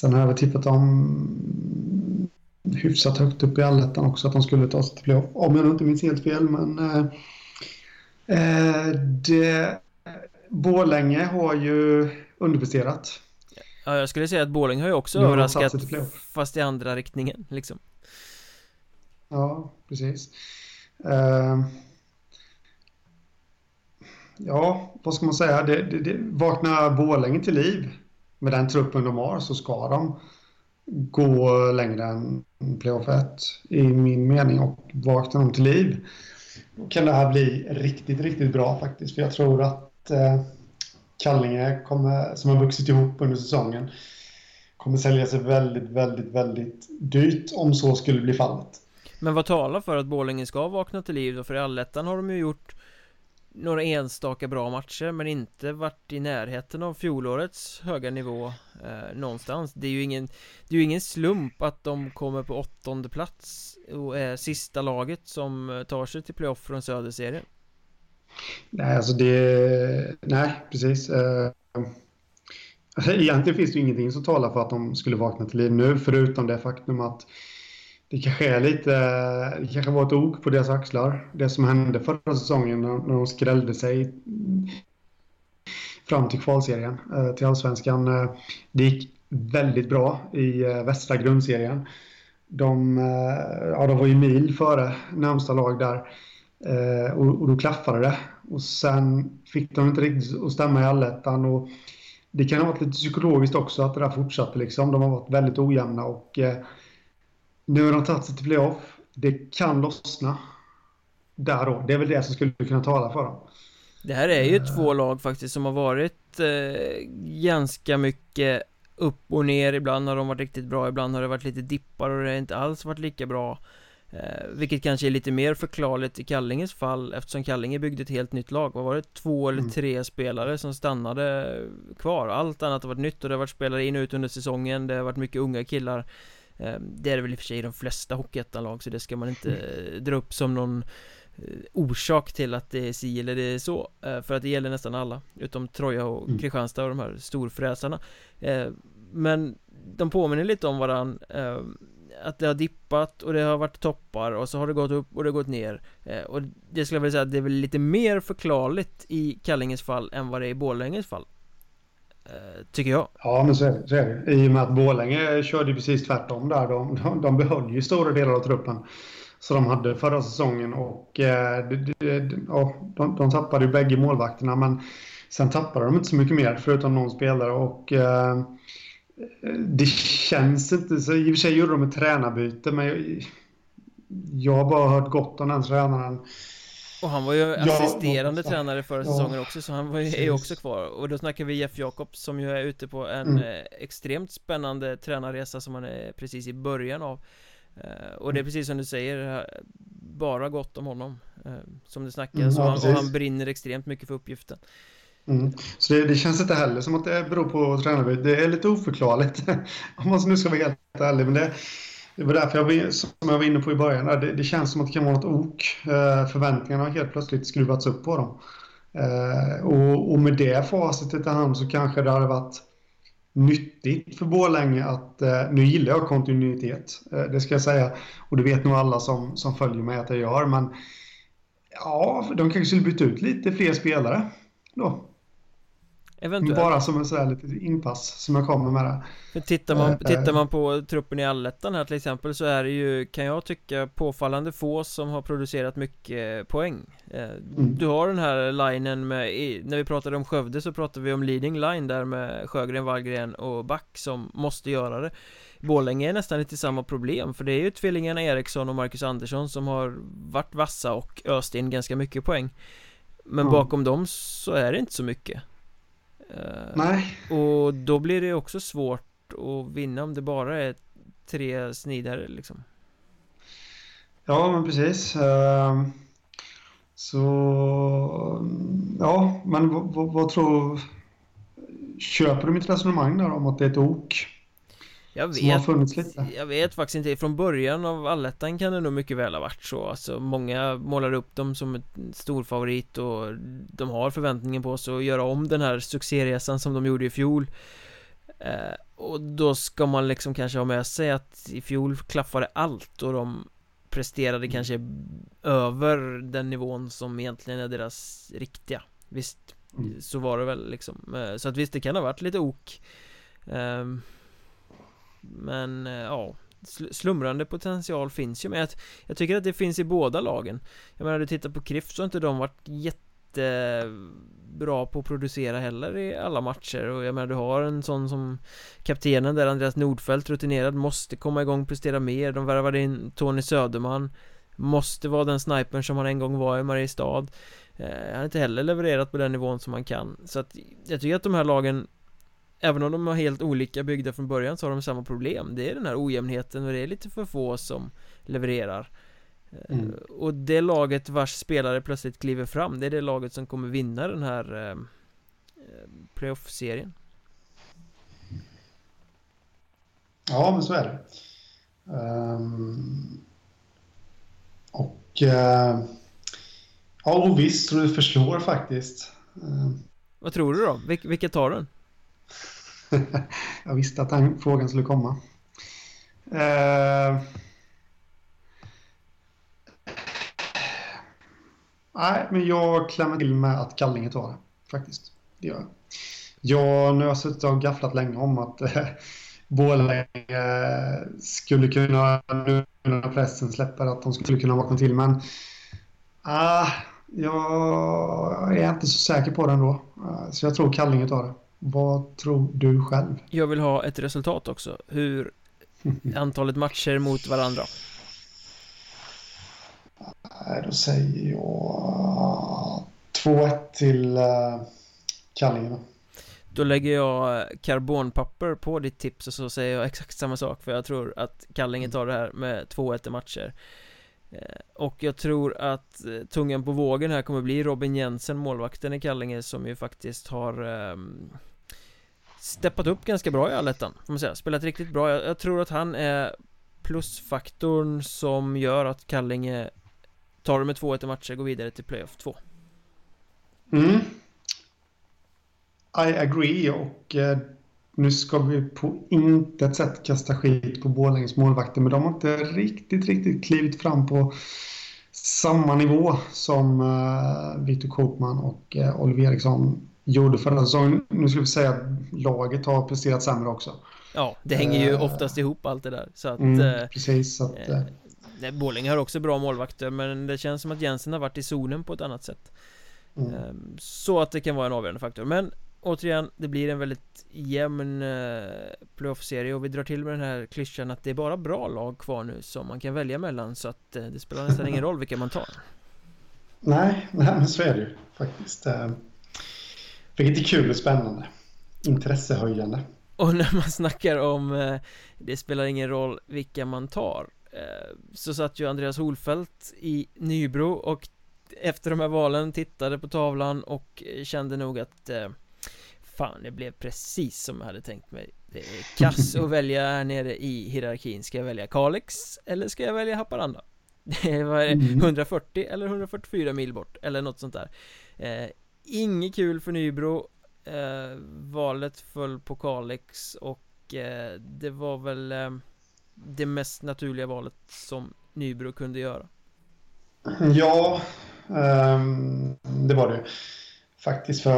sen har jag väl tippat dem hyfsat högt upp i allettan också att de skulle ta sig till playoff. Om jag inte minns helt fel, men eh, eh det, Borlänge har ju underpresterat. Ja, jag skulle säga att Borlänge har ju också överraskat fast i andra riktningen liksom. Ja, precis. Uh, ja, vad ska man säga? Det, det, det, vaknar Borlänge till liv med den truppen de har så ska de gå längre än playoff 1 i min mening och vakna dem till liv. Då kan det här bli riktigt, riktigt bra faktiskt. För jag tror att eh, Kallinge kommer, som har vuxit ihop under säsongen kommer sälja sig väldigt, väldigt, väldigt dyrt om så skulle bli fallet. Men vad talar för att Borlänge ska vakna till liv då? För i allettan har de ju gjort några enstaka bra matcher men inte varit i närheten av fjolårets höga nivå eh, någonstans. Det är ju ingen Det är ju ingen slump att de kommer på åttonde plats och är sista laget som eh, tar sig till playoff från Söderserien Nej, alltså det... Nej, precis. Eh, alltså, Egentligen finns det ju ingenting som talar för att de skulle vakna till liv nu förutom det faktum att det kanske är lite, det kanske var ett ok på deras axlar. Det som hände förra säsongen när de skrällde sig fram till kvalserien eh, till allsvenskan. Eh, det gick väldigt bra i eh, västra grundserien. De, ja, de var ju mil före närmsta lag där och, då klaffade det. Och sen fick de inte riktigt att stämma i allettan. Och det kan ha varit lite psykologiskt också att det där fortsatte. Liksom. De har varit väldigt ojämna och nu har de tagit sig till playoff. Det kan lossna. Där då. Det är väl det som skulle kunna tala för dem. Det här är ju uh, två lag faktiskt som har varit eh, ganska mycket upp och ner Ibland har de varit riktigt bra, ibland har det varit lite dippar och det har inte alls varit lika bra eh, Vilket kanske är lite mer förklarligt i Kallinges fall eftersom Kallinge byggde ett helt nytt lag Vad var det? Två eller mm. tre spelare som stannade kvar Allt annat har varit nytt och det har varit spelare in och ut under säsongen Det har varit mycket unga killar det är det väl i och för sig i de flesta hockeyettanlag så det ska man inte mm. dra upp som någon eh, orsak till att det är si eller det är så eh, För att det gäller nästan alla Utom Troja och mm. Kristianstad och de här storfräsarna ehm, Men de påminner lite om varann ehm, Att det har dippat och det har varit toppar och så har det gått upp och det har gått ner Och det skulle jag vilja säga att det är väl lite mer förklarligt i Kallinges fall än vad det är i Borlänges fall Eh, Eh, tycker jag. Ja, men så är, det, så är det. I och med att Borlänge körde precis tvärtom där. De, de, de behöll ju stora delar av truppen som de hade förra säsongen. Och eh, de, de, de, de tappade ju bägge målvakterna, men sen tappade de inte så mycket mer, förutom någon spelare. Och eh, det känns inte så. I och för sig gjorde de ett tränarbyte, men jag, jag har bara hört gott om den tränaren. Och han var ju assisterande ja, tränare förra säsongen också så han var ju, är ju också kvar. Och då snackar vi Jeff Jakobs som ju är ute på en mm. eh, extremt spännande tränarresa som han är precis i början av. Eh, Och det är precis som du säger Bara gott om honom eh, Som det snackas. Mm, ja, och, han, och han brinner extremt mycket för uppgiften. Mm. Så det, det, känns inte heller som att det beror på tränarbyte. Det är lite oförklarligt om man nu ska vara helt ärlig. Men det, det var därför jag, som jag var inne på i början, det, det känns som att det kan vara något ok. Eh, förväntningarna har helt plötsligt skruvats upp på dem. Eh, och, och med det facitet i hand så kanske det hade varit nyttigt för Borlänge att, eh, nu gillar jag kontinuitet, det ska jag säga, och det vet nog alla som, som följer mig att jag gör, men ja, de kanske skulle byta ut lite fler spelare då. Eventuellt. Bara som en sån här liten inpass som jag kommer med det. För tittar man, Eh, tittar eh. man på truppen i allettan här till exempel så är det ju, kan jag tycka, påfallande få som har producerat mycket poäng. Eh, Mm. Du har den här linen med, när vi pratade om Skövde så pratade vi om leading line där med Sjögren, Wallgren och Back som måste göra det. Borlänge är nästan lite samma problem för det är ju tvillingarna Eriksson och Marcus Andersson som har varit vassa och öst in ganska mycket poäng. Men Mm. bakom dem så är det inte så mycket. Eh, Nej, och då blir det också svårt att vinna om det bara är tre snidare liksom. ja men precis. Ehm, Så ja, men vad, vad, vad tror... Köper du mitt resonemang där om att det är ett ok Jag vet, jag vet faktiskt inte. Från början av allettan kan det nog mycket väl ha varit så. Alltså många målar upp dem som ett stor favorit och de har förväntningen på sig att göra om den här succéresan som de gjorde i fjol. Eh, och då ska man liksom kanske ha med sig att i fjol klaffade allt och de presterade kanske över den nivån som egentligen är deras riktiga. Visst, Mm. så var det väl liksom. Eh, Så att visst, det kan ha varit lite ok. Ehm, men eh, ja, slumrande potential finns ju. med att jag tycker att det finns i båda lagen. Jag menar, du tittar på Kriff så har inte de varit jättebra på att producera heller i alla matcher. Och jag menar, du har en sån som kaptenen där, Andreas Nordfeldt, rutinerad, måste komma igång och prestera mer. De värvade in Tony Söderman. Måste vara den snipern som han en gång var i Mariestad. Eh, han har inte heller levererat på den nivån som han kan. Så att jag tycker att de här lagen Även om de har helt olika byggda från början så har de samma problem Det är den här ojämnheten och det är lite för få som levererar Eh, Mm. Och det laget vars spelare plötsligt kliver fram Det är det laget som kommer vinna den här eh, Playoff-serien Ja, men så är det. Ehm, och uh, ja, och visst, tror du förslår faktiskt. Ehm, Vad tror du då? Vil vilka tar den? jag visste att den frågan skulle komma. Ehm, nej, men jag klämmer till med att Kallinge tar det, faktiskt. Det gör jag. Jag, nu har jag suttit och gafflat länge om att eh, Borlänge eh, skulle kunna, nu när pressen släpper, att de skulle kunna vakna till. Men ah, jag är inte så säker på det ändå. Eh, så jag tror Kallinge tar det. Vad tror du själv? Jag vill ha ett resultat också Hur antalet matcher mot varandra då säger jag 2-1 till uh, Kallinge. då. Lägger jag karbonpapper på ditt tips och så säger jag exakt samma sak för jag tror att Kallinge tar det här med 2-1 i matcher Eh, Och jag tror att eh, tungan på vågen här kommer bli Robin Jensen, målvakten i Kallinge som ju faktiskt har ehm, Steppat upp ganska bra i allettan, får man säga, spelat riktigt bra. Jag, jag tror att han är plusfaktorn som gör att Kallinge tar det med 2-1 i matcher, och går vidare till playoff 2 Mm. I agree och eh, nu ska vi på intet sätt kasta skit på Borlänges målvakter men de har inte riktigt, riktigt klivit fram på samma nivå som eh, Victor Kopman och eh, Oliver Eriksson gjorde förra säsongen. Nu ska vi säga att laget har presterat sämre också. Ja, det hänger ju Eh. oftast ihop allt det där så att Mm, eh, precis, så att, eh, Nej, Borlänge har också bra målvakter men det känns som att Jensen har varit i zonen på ett annat sätt mm. Ehm, Så att det kan vara en avgörande faktor men Återigen, det blir en väldigt jämn eh, playoff-serie och vi drar till med den här klyschan att det är bara bra lag kvar nu som man kan välja mellan så att eh, det spelar nästan ingen roll vilka man tar Nej, nej, men så är det ju faktiskt. Vilket är kul och spännande. Intressehöjande. Och när man snackar om eh, Det spelar ingen roll vilka man tar eh, Så satt ju Andreas Holfeldt i Nybro och Efter de här valen tittade på tavlan och kände nog att eh, Fan, det blev precis som jag hade tänkt mig Det är kass att välja här nere i hierarkin Ska jag välja Kalix eller ska jag välja Haparanda? Det var Mm. 140 eller 144 mil bort eller något sånt där eh, Inget kul för Nybro eh, Valet föll på Kalix och eh, det var väl eh, det mest naturliga valet som Nybro kunde göra Ja, ehm, det var det. Faktiskt för,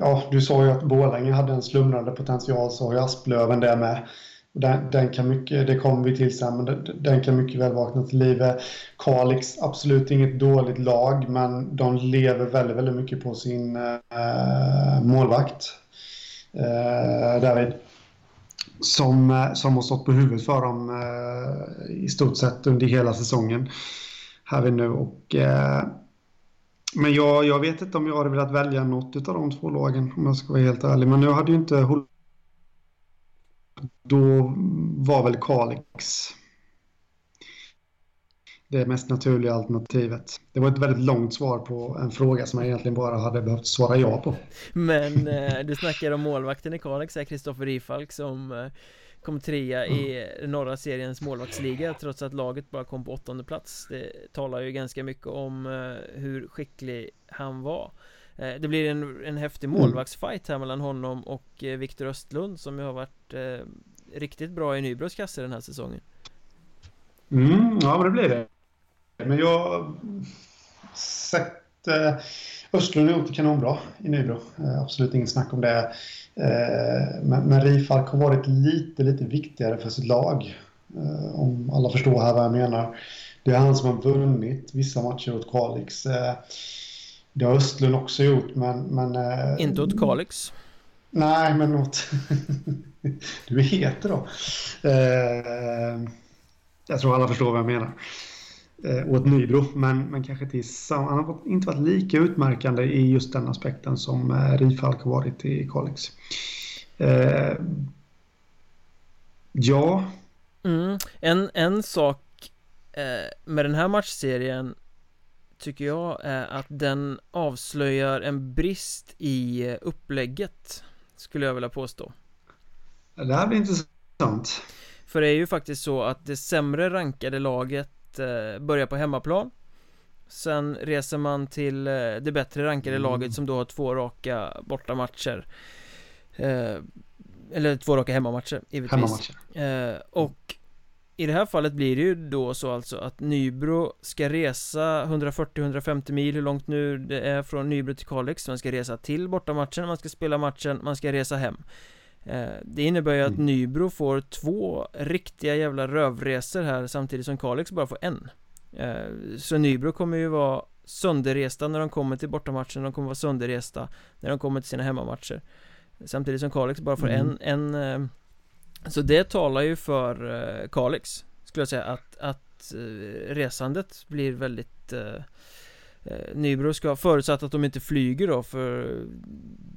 ja, du sa ju att Borlänge hade en slumrande potential, så har ju Asplöven det med. Den, den, kan mycket, det kommer vi till sen, men den, den kan mycket väl vakna till liv. Kalix, absolut inget dåligt lag, men de lever väldigt, väldigt mycket på sin eh, målvakt. Eh, David. Som, eh, som har stått på huvudet för dem eh, i stort sett under hela säsongen. Här vi nu och eh, men jag, jag vet inte om jag hade velat välja något av de två lagen om jag ska vara helt ärlig. Men jag hade ju inte då var väl Kalix det mest naturliga alternativet. Det var ett väldigt långt svar på en fråga som jag egentligen bara hade behövt svara ja på. Men eh, du snackar om målvakten i Kalix, Kristoffer Rifalk som eh, kom trea i norra seriens målvaktsliga trots att laget bara kom på åttonde plats Det talar ju ganska mycket om eh, hur skicklig han var eh, det blir en, en häftig mm. målvaktsfight här mellan honom och eh, Viktor Östlund som ju har varit eh, riktigt bra i Nybros kasse den här säsongen Mm, ja men det blir det Men jag sett eh, Östlund har gjort kanonbra i Nybro eh, Absolut ingen snack om det Eh, men, men Rifalk har varit lite, lite viktigare för sitt lag. Eh, om alla förstår här vad jag menar. Det är han som har vunnit vissa matcher åt Kalix. Eh, det har Östlund också gjort, men... men Inte åt Kalix? Nej, men åt... du är heter då. Jag tror alla förstår vad jag menar eh, åt Nybro. Men, men kanske till samma, han har inte varit lika utmärkande i just den aspekten som eh, Rifalk har varit i Kalix. Eh, ja. Mm. En, en sak eh, med den här matchserien tycker jag är att den avslöjar en brist i eh, upplägget skulle jag vilja påstå. Det här blir intressant. För det är ju faktiskt så att det sämre rankade laget eh, börja på hemmaplan Sen reser man till eh, det bättre rankade mm. laget som då har två raka bortamatcher eh, Eller två raka hemmamatcher givetvis hemmamatcher. Eh, och i det här fallet blir det ju då så alltså att Nybro ska resa 140-150 mil hur långt nu det är från Nybro till Kalix Man ska resa till bortamatchen, man ska spela matchen, man ska resa hem Eh, det innebär ju att mm. Nybro får två riktiga jävla rövresor här samtidigt som Kalix bara får en eh, Så Nybro kommer ju vara sönderresta när de kommer till bortamatchen, de kommer vara sönderresta när de kommer till sina hemmamatcher Samtidigt som Kalix bara får mm. en, en eh, Så det talar ju för Kalix Skulle jag säga att, att resandet blir väldigt Nybro ska, förutsatt att de inte flyger då för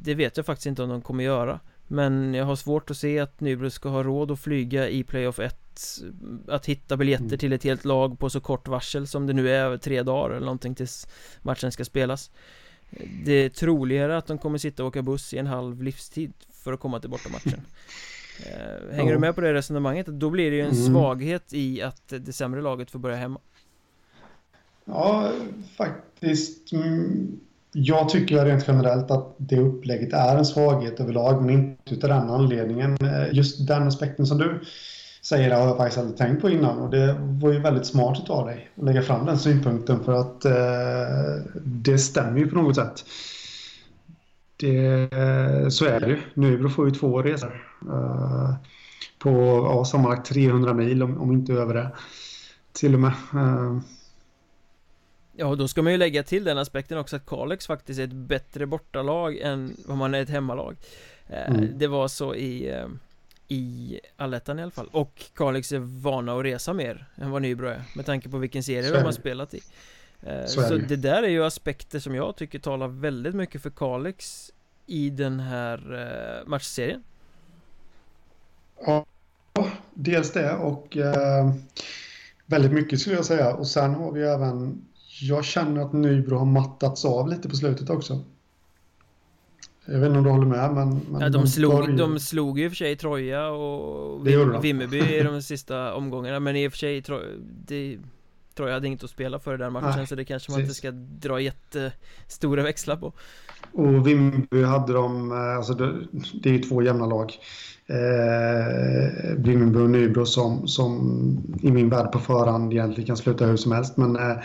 Det vet jag faktiskt inte om de kommer göra. Men jag har svårt att se att Nybro ska ha råd att flyga i Playoff 1 Att hitta biljetter mm. till ett helt lag på så kort varsel som det nu är, tre dagar eller någonting tills matchen ska spelas. Det är troligare att de kommer sitta och åka buss i en halv livstid för att komma till bortamatchen. eh, Hänger ja. du med på det resonemanget? Då blir det ju en mm. svaghet i att det sämre laget får börja hemma Ja, faktiskt mm, jag tycker rent generellt att det upplägget är en svaghet överlag, men inte av den anledningen. Eh, just den aspekten som du säger har jag faktiskt aldrig tänkt på innan och det var ju väldigt smart av dig att lägga fram den synpunkten för att eh, det stämmer ju på något sätt. Det, så är det ju. Nybro får ju två resor eh, på ja, sammanlagt 300 mil om, om inte över det till och med. Eh, Ja, och då ska man ju lägga till den aspekten också att Kalix faktiskt är ett bättre bortalag än vad man är ett hemmalag eh, mm. Det var så i eh, i allettan i alla fall och Kalix är vana att resa mer än vad Nybro är med tanke på vilken serie de har spelat i eh, Så, så det där är ju aspekter som jag tycker talar väldigt mycket för Kalix i den här matchserien. Ja, dels det och eh, väldigt mycket skulle jag säga. Och sen har vi även jag känner att Nybro har mattats av lite på slutet också. Jag vet inte om du håller med men... men ja, de, slog, ju... de slog ju i och för sig Troja och Vim, Vimmerby i de sista omgångarna Men i och för sig det, Troja hade inget att spela för i den matchen Nej, så det kanske man precis. inte ska dra jättestora växlar på Och Vimmerby hade de, eh, alltså det, det är ju två jämna lag eh, Vimmerby och Nybro som, som i min värld på förhand egentligen kan sluta hur som helst men eh,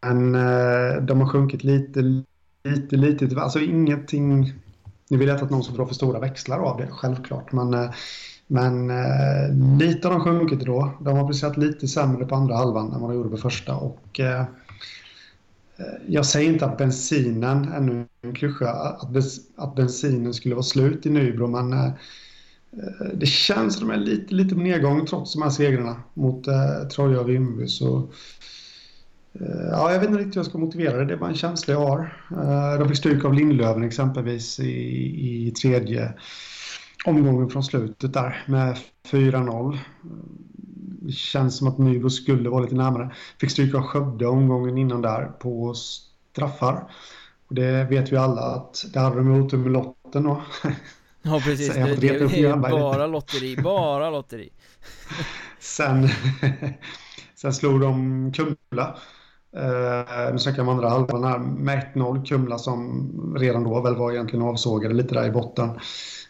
men eh, de har sjunkit lite, lite, lite, alltså ingenting. Nu vill jag inte att någon ska dra för stora växlar av det, självklart. Men, eh, men eh, lite har de sjunkit då. De har presterat lite sämre på andra halvan än vad de gjorde på första. Och, eh, eh jag säger inte att bensinen, ännu en klyscha, att, att bensinen skulle vara slut i Nybro, men eh, eh det känns som att de är lite, lite på nedgång trots de här segrarna mot eh, Troja och Vimmerby. Så Eh, ja, jag vet inte riktigt hur jag ska motivera det. Det är bara en känsla jag har. Eh, de fick stryk av Lindlöven exempelvis i, i tredje omgången från slutet där med 4-0. Det känns som att Nybro skulle vara lite närmare. Fick stryk av Skövde omgången innan där på straffar. Och det vet vi alla att det hade de otur med lotten då. Ja precis, det, det, det är bara lotteri, bara lotteri. sen, sen slog de Kumla Uh, nu snackar jag om andra halvan här med 1-0. Kumla som redan då väl var egentligen avsågade lite där i botten.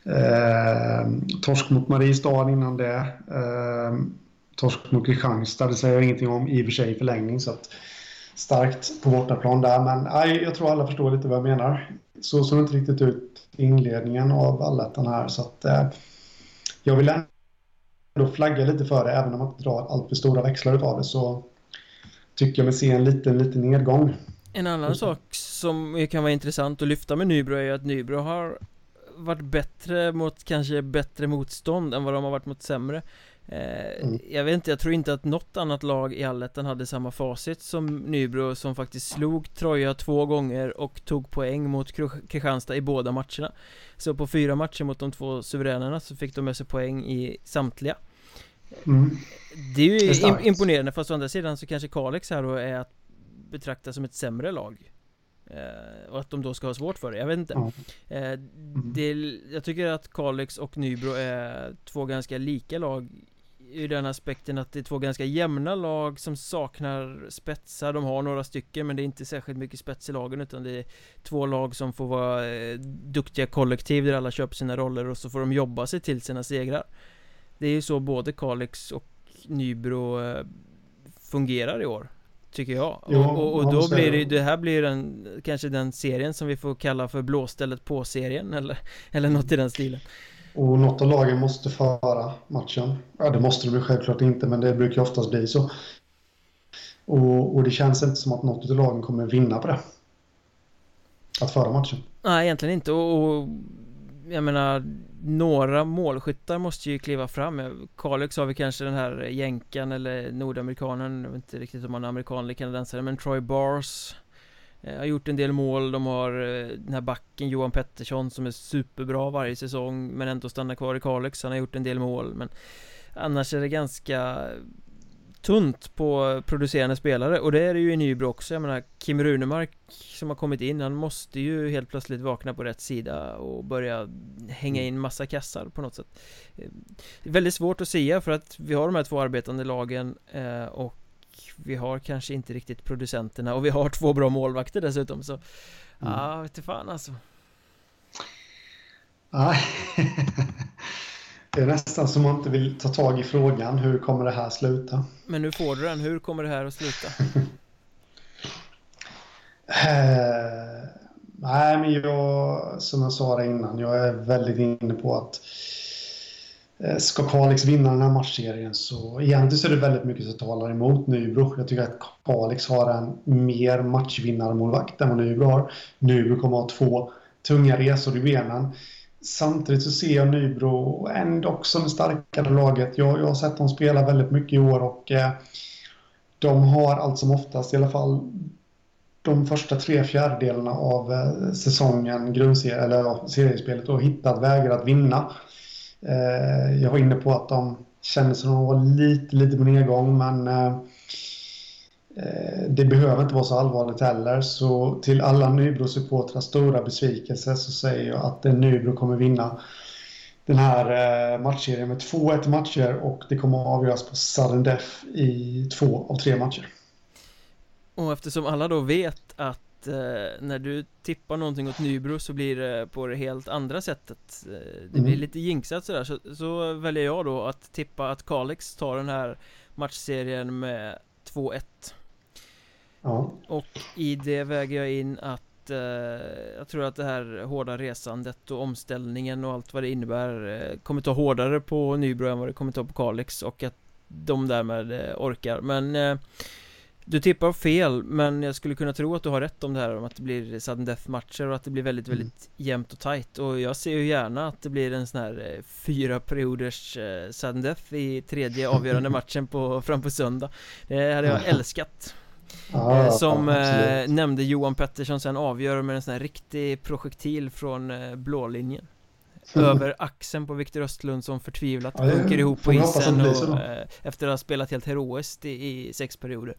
Uh, torsk mot Mariestad innan det. Uh, torsk mot Kristianstad, det säger jag ingenting om i och för sig i förlängning. Så att, starkt på bortaplan där, men nej, jag tror alla förstår lite vad jag menar. Så såg det inte riktigt ut i inledningen av allettan här, så att jag vill ändå flagga lite för det, även om man inte drar allt för stora växlar av det. Så tycker jag mig se en liten, liten nedgång. En annan sak som kan vara intressant att lyfta med Nybro är ju att Nybro har varit bättre mot kanske bättre motstånd än vad de har varit mot sämre. Eh, mm. Jag vet inte, jag tror inte att något annat lag i allettan hade samma facit som Nybro som faktiskt slog Troja två gånger och tog poäng mot Kristianstad i båda matcherna. Så på fyra matcher mot de två suveränerna så fick de med sig poäng i samtliga. Mm. Det är ju det är imponerande fast å andra sidan så kanske Kalix här då är att betrakta som ett sämre lag Och att de då ska ha svårt för det, jag vet inte. Mm. eh, det, Jag tycker att Kalix och Nybro är två ganska lika lag Ur den aspekten att det är två ganska jämna lag som saknar spetsar. De har några stycken men det är inte särskilt mycket spets i lagen utan det är Två lag som får vara eh, duktiga kollektiv där alla köper sina roller och så får de jobba sig till sina segrar. Det är ju så både Kalix och Nybro eh, fungerar i år Tycker jag. Jo, och, och, och då blir det, det. här blir den, kanske den serien som vi får kalla för blåstället på serien eller, eller något i den stilen. Och något av lagen måste föra matchen. Ja det måste det självklart inte men det brukar oftast bli så. Och, och det känns inte som att något av lagen kommer vinna på det. Att föra matchen. Nej egentligen inte. Och, och jag menar några målskyttar måste ju kliva fram. Kalix har vi kanske den här jänkan eller nordamerikanen Jag vet inte riktigt om han är amerikan eller kanadensare men Troy Bars eh, Har gjort en del mål, de har eh, den här backen Johan Pettersson som är superbra varje säsong Men ändå stannar kvar i Kalix, han har gjort en del mål men Annars är det ganska tunt på producerande spelare och det är det ju i Nybro också Jag menar Kim Runemark som har kommit in Han måste ju helt plötsligt vakna på rätt sida och börja hänga mm. in massa kassar på något sätt är Väldigt svårt att säga för att vi har de här två arbetande lagen eh, och vi har kanske inte riktigt producenterna och vi har två bra målvakter dessutom så mm. Ja, mm. vet fan alltså Nej Det är nästan som man inte vill ta tag i frågan. Hur kommer det här sluta? Men nu får du den. Hur kommer det här att sluta? uh, nej, men jag, som jag sa det innan, jag är väldigt inne på att uh, ska Kalix vinna den här matchserien så egentligen så är det väldigt mycket som talar emot Nybro. Jag tycker att Kalix har en mer matchvinnarmålvakt än vad Nybro har. Nybro kommer att ha två tunga resor i benen. Samtidigt så ser jag Nybro ändå som det starkare laget. Jag, jag har sett dem spela väldigt mycket i år och eh, de har allt som oftast i alla fall de första tre fjärdedelarna av eh, säsongen, grundserie, eller ja, seriespelet, och hittat vägar att vinna. Eh, jag var inne på att de kände som att de var lite, lite på nedgång, men Eh, det behöver inte vara så allvarligt heller. Så till alla Nybro-supportrar stora besvikelse så säger jag att Nybro kommer vinna den här eh, matchserien med 2-1 matcher och det kommer att avgöras på sudden death i två av tre matcher. Och eftersom alla då vet att eh, när du tippar någonting åt Nybro så blir det på det helt andra sättet eh, Det blir mm. lite jinxat sådär så, så väljer jag då att tippa att Kalix tar den här matchserien med 2-1 Ja. Och i det väger jag in att att eh, jag tror att det här hårda resandet och omställningen och allt vad det innebär eh, kommer ta hårdare på Nybro än vad det kommer ta på Kalix och att de därmed eh, orkar. Men eh, du tippar fel, men jag skulle kunna tro att du har rätt om det här om att det blir sudden death matcher och att det blir väldigt, mm. väldigt jämnt och tight. Och jag ser ju gärna att det blir en sån här eh, fyra perioders eh, sudden death i tredje avgörande matchen på, fram på söndag. Det hade jag älskat ah, Som eh, nämnde Johan Pettersson sen avgör med en sån här riktig projektil från eh, blålinjen över axeln på Viktor Östlund som förtvivlat ja, sjunker ihop på isen och, eh, efter att ha spelat helt heroiskt i, i sex perioder.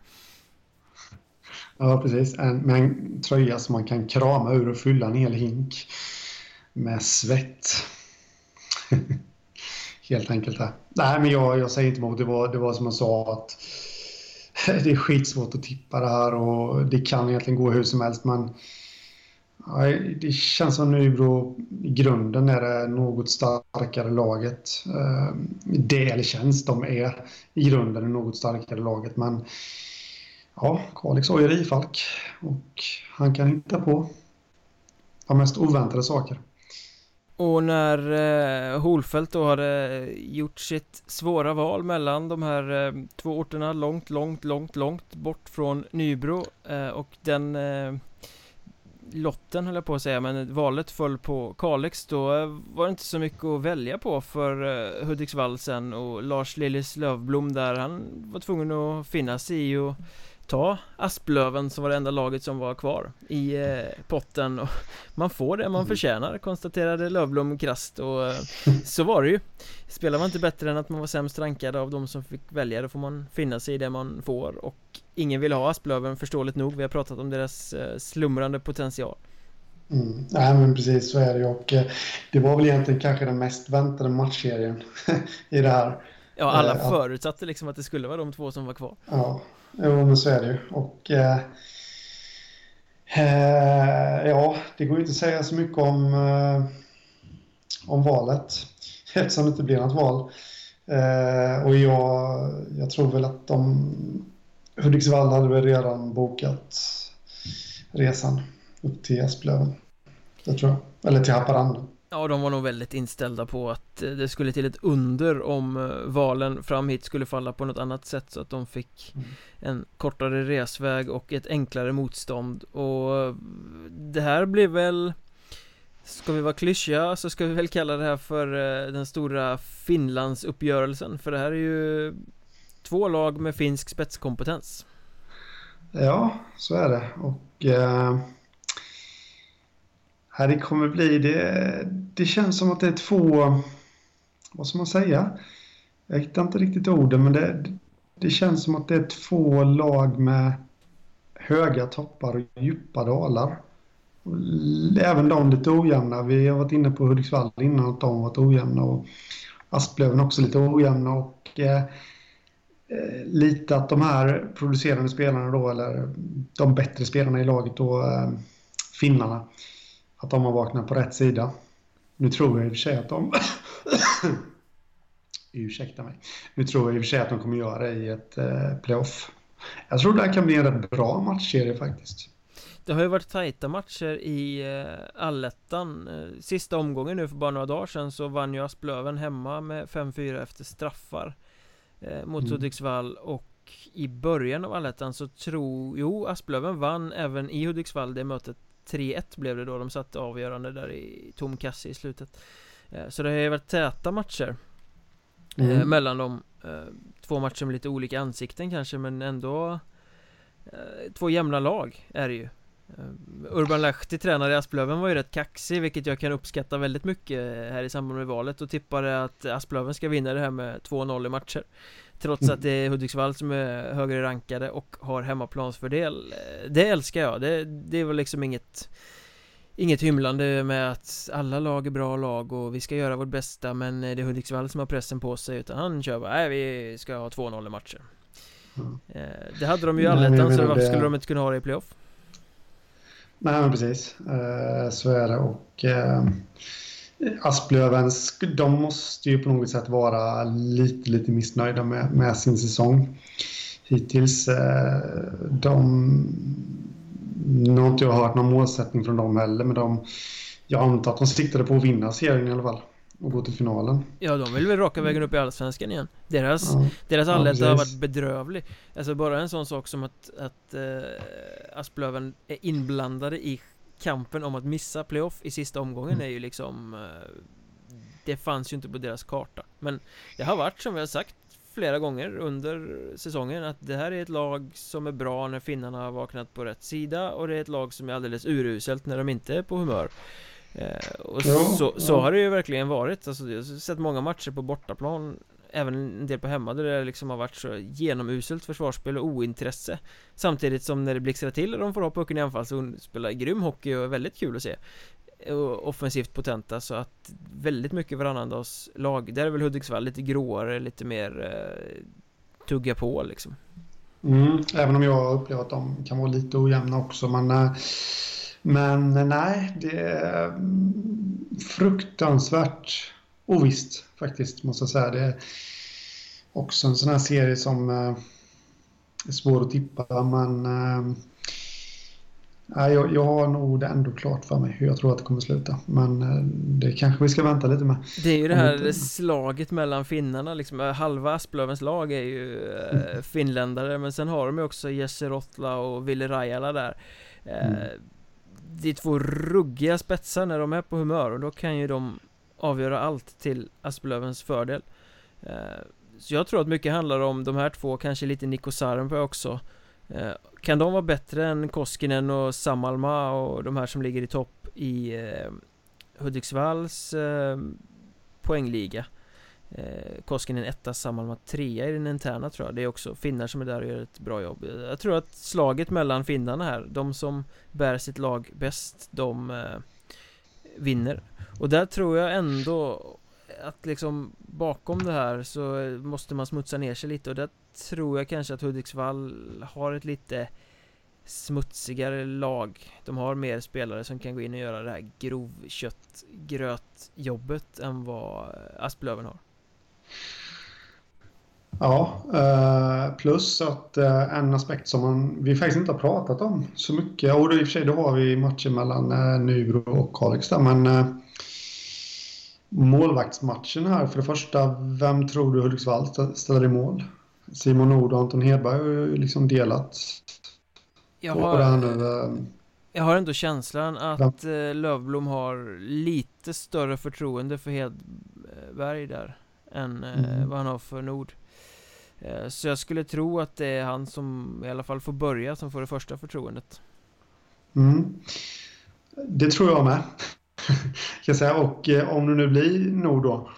Ja, precis. En, med en tröja som man kan krama ur och fylla en hel hink med svett. Helt enkelt. Här. Nej, men jag, jag säger inte emot. Det var, det var som jag sa att det är skitsvårt att tippa det här och det kan egentligen gå hur som helst. Men ja, det känns som Nybro i grunden är det något starkare laget. Eh, det, eller känns, de är i grunden det något starkare laget. Men ja, Kalix har ju Rifalk och han kan hitta på de mest oväntade saker. Och när eh, Holfält då hade gjort sitt svåra val mellan de här eh, två orterna långt, långt, långt, långt bort från Nybro eh, och den eh, lotten höll jag på att säga, men valet föll på Kalix då eh, var det inte så mycket att välja på för eh, Hudiksvall sen och Lars Lillis Lövblom där, han var tvungen att finna sig i och ta Asplöven som var det enda laget som var kvar i eh, potten och man får det man mm. förtjänar konstaterade Lövblom krasst och eh, så var det ju. Spelar man inte bättre än att man var sämst rankad av de som fick välja då får man finna sig i det man får och ingen vill ha Asplöven förståeligt nog. Vi har pratat om deras eh, slumrande potential. Mm. Nej men precis så är det och det var väl egentligen kanske den mest väntade matchserien i det här. Ja alla förutsatte liksom att det skulle vara de två som var kvar. Ja Jo, men så är det ju. Och eh, eh, ja, det går ju inte att säga så mycket om, eh, om valet eftersom det inte blir något val. Eh, och jag, jag tror väl att de Hudiksvall hade väl redan bokat resan upp till Asplöven. Det tror jag. Eller till Haparanda. Ja, de var nog väldigt inställda på att eh, det skulle till ett under om eh, valen fram hit skulle falla på något annat sätt så att de fick mm. en kortare resväg och ett enklare motstånd och eh, det här blir väl Ska vi vara klyschiga så ska vi väl kalla det här för den stora Finlandsuppgörelsen för det här är ju två lag med finsk spetskompetens. Ja, så är det och eh här det kommer bli, det, det känns som att det är två, vad ska man säga? Jag hittar inte riktigt orden, men det, det känns som att det är två lag med höga toppar och djupa dalar. Även de lite ojämna. Vi har varit inne på Hudiksvall innan att de varit ojämna och Asplöven också lite ojämna och eh, eh, lite att de här producerande spelarna då, eller de bättre spelarna i laget då, eh, finnarna, att de har vaknat på rätt sida. Nu tror jag i och för sig att de... Ursäkta mig. Nu tror jag i och för sig att de kommer göra det i ett eh, playoff. Jag tror det här kan bli en rätt bra matchserie faktiskt. Det har ju varit tajta matcher i eh, allettan eh, Sista omgången nu för bara några dagar sedan så vann ju Asplöven hemma med 5-4 efter straffar eh, Mot mm. Hudiksvall och i början av allettan så tror, jo Asplöven vann även i Hudiksvall det mötet 3-1 blev det då, de satte avgörande där i tom kasse i slutet. Eh, Så det har ju varit täta matcher eh, mm. Mellan de eh, Två matcher med lite olika ansikten kanske men ändå Två jämna lag är det ju. Urban Lahti tränare i Asplöven var ju rätt kaxig vilket jag kan uppskatta väldigt mycket här i samband med valet och tippade att Asplöven ska vinna det här med 2-0 i matcher Trots att det är Hudiksvall som är högre rankade och har hemmaplansfördel Det älskar jag, det, det är väl liksom inget Inget hymlande med att alla lag är bra lag och vi ska göra vårt bästa men det är Hudiksvall som har pressen på sig utan han kör bara, nej vi ska ha 2-0 i matcher mm. Det hade de ju i allettan så varför det... skulle de inte kunna ha det i playoff? Nej men precis, eh, så är det och eh, Asplöven, de måste ju på något sätt vara lite, lite missnöjda med, med sin säsong hittills. Eh, de, nu har inte jag hört någon målsättning från dem heller, men de, jag antar att de siktade på att vinna serien i alla fall. Och gå till finalen. Ja, de vill väl raka vägen upp i Allsvenskan igen. Deras, ja. deras allettan ja, har varit bedrövlig. Alltså bara en sån sak som att, att äh, Asplöven är inblandade i kampen om att missa playoff i sista omgången mm. är ju liksom äh, Det fanns ju inte på deras karta. Men det har varit som vi har sagt flera gånger under säsongen att det här är ett lag som är bra när finnarna har vaknat på rätt sida och det är ett lag som är alldeles uruselt när de inte är på humör eh, Och ja, så, så har det ju verkligen varit alltså, Jag har sett många matcher på bortaplan Även en del på hemma där det liksom har varit så genomuselt försvarsspel och ointresse. Samtidigt som när det blixtrar till och de får ha pucken i anfall så spelar grym hockey och är väldigt kul att se. Offensivt potenta så att väldigt mycket varannandags lag. Där är väl Hudiksvall lite gråare, lite mer eh, tugga på liksom. Mm, Även om jag upplever att de kan vara lite ojämna också men eh, Men eh, nej, det är mm, fruktansvärt ovisst faktiskt måste jag säga Det är också en sån här serie som eh, är svår att tippa men eh, jag, jag har nog det ändå klart för mig hur jag tror att det kommer sluta. Men eh, det kanske vi ska vänta lite med. Det är ju det här inte... slaget mellan finnarna liksom. Halva Asplövens lag är ju mm. finländare. Men sen har de ju också Jesse Rottla och Ville Rajala där. Mm. Det är två ruggiga spetsar när de är på humör. Och då kan ju de avgöra allt till Asplövens fördel. Eh, så jag tror att mycket handlar om de här två, kanske lite Niko Sarenpää också. Eh, kan de vara bättre än Koskinen och Samalma och de här som ligger i topp i eh, Hudiksvalls poängliga? Koskinen etta, Samalma trea i den interna tror jag Det är också finnar som är där och gör ett bra jobb Jag tror att slaget mellan finnarna här De som bär sitt lag bäst De eh, vinner och där tror jag ändå Att liksom bakom det här så måste man smutsa ner sig lite. Och där tror jag kanske att Hudiksvall har ett lite smutsigare lag. De har mer spelare som kan gå in och göra det här grovköttgrötjobbet än vad Asplöven har. Ja, eh, plus att eh, en aspekt som man, vi faktiskt inte har pratat om så mycket, och i och för sig då har vi matchen mellan eh, Nybro och Kalix där, men målvaktsmatchen här, för det första, vem tror du Hudiksvall ställer i mål? Simon Nord och Anton Hedberg har ju liksom delat jag har, nu, eh, jag har ändå känslan att ja. Eh, Lövblom har lite större förtroende för Hedberg där än eh, mm. vad han har för Nord Så jag skulle tro att det är han som i alla fall får börja som får det första förtroendet mm. Det tror jag med kan jag säga. Och eh, om det nu blir Nord då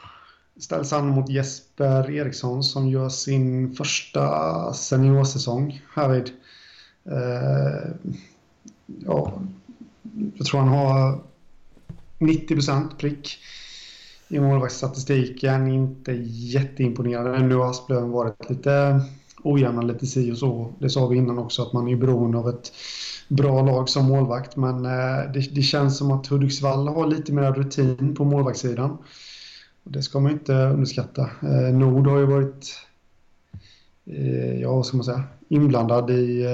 ställs han mot Jesper Eriksson som gör sin första seniorsäsong härvid. Eh, ja, jag tror han har 90% prick i målvaktsstatistiken. Inte jätteimponerande. Nu har Asplöven varit lite ojämna, lite si och så. Det sa vi innan också att man är beroende av ett bra lag som målvakt. Men eh, det, det, känns som att Hudiksvall har lite mer rutin på målvaktssidan. Det ska man inte underskatta. Eh, Nord har ju varit, eh, ja vad ska man säga, inblandad i...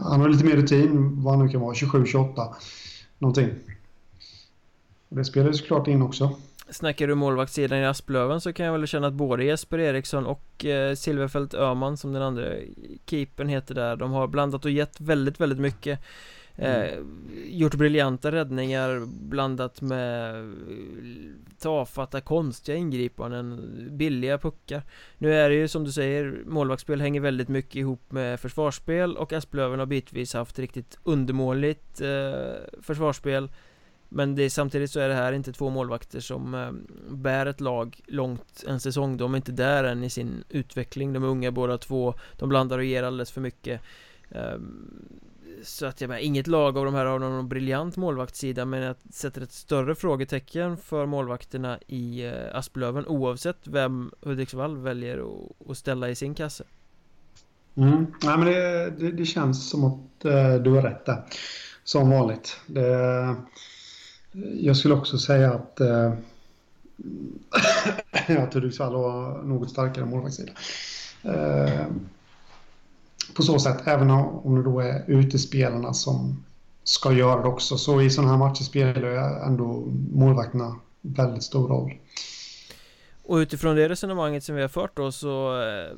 Han har lite mer rutin, vad han nu kan vara, 27-28 någonting. det spelar ju såklart in också. Snackar du målvaktssidan i Asplöven så kan jag väl känna att både Jesper Eriksson och eh, Silverfält Öman som den andra keepern heter där De har blandat och gett väldigt, väldigt mycket. Eh, gjort briljanta räddningar blandat med tafatta konstiga ingripanden, billiga puckar. Nu är det ju som du säger, målvaktsspel hänger väldigt mycket ihop med försvarsspel och Asplöven har bitvis haft riktigt undermåligt eh, försvarsspel men det är, samtidigt så är det här inte två målvakter som eh, bär ett lag långt en säsong. De är inte där än i sin utveckling, de är unga båda två. De blandar och ger alldeles för mycket. Eh, så att jag menar, inget lag av de här har någon briljant målvaktssida Men jag sätter ett större frågetecken för målvakterna i eh, Asplöven Oavsett vem Hudiksvall väljer att ställa i sin kasse. Mm. Nej men det, det, det, känns som att eh, du har rätt där. Som vanligt. Det, jag skulle också säga att eh, att Hudiksvall har något starkare målvaktssida eh, på så sätt, även om det då är utespelarna som ska göra det också. Så i sådana här matcher spelar ändå målvakterna väldigt stor roll. Och utifrån det resonemanget som vi har fört då så eh,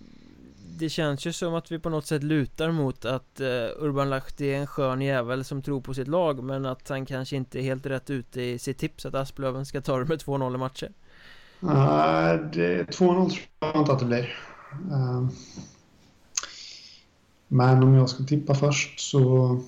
det känns ju som att vi på något sätt lutar mot att eh, Urban Lahti är en skön jävel som tror på sitt lag Men att han kanske inte är helt rätt ute i sitt tips att Asplöven ska ta det med 2-0 i matcher uh, 2-0 tror jag inte att det blir. Uh, Men om jag ska tippa först så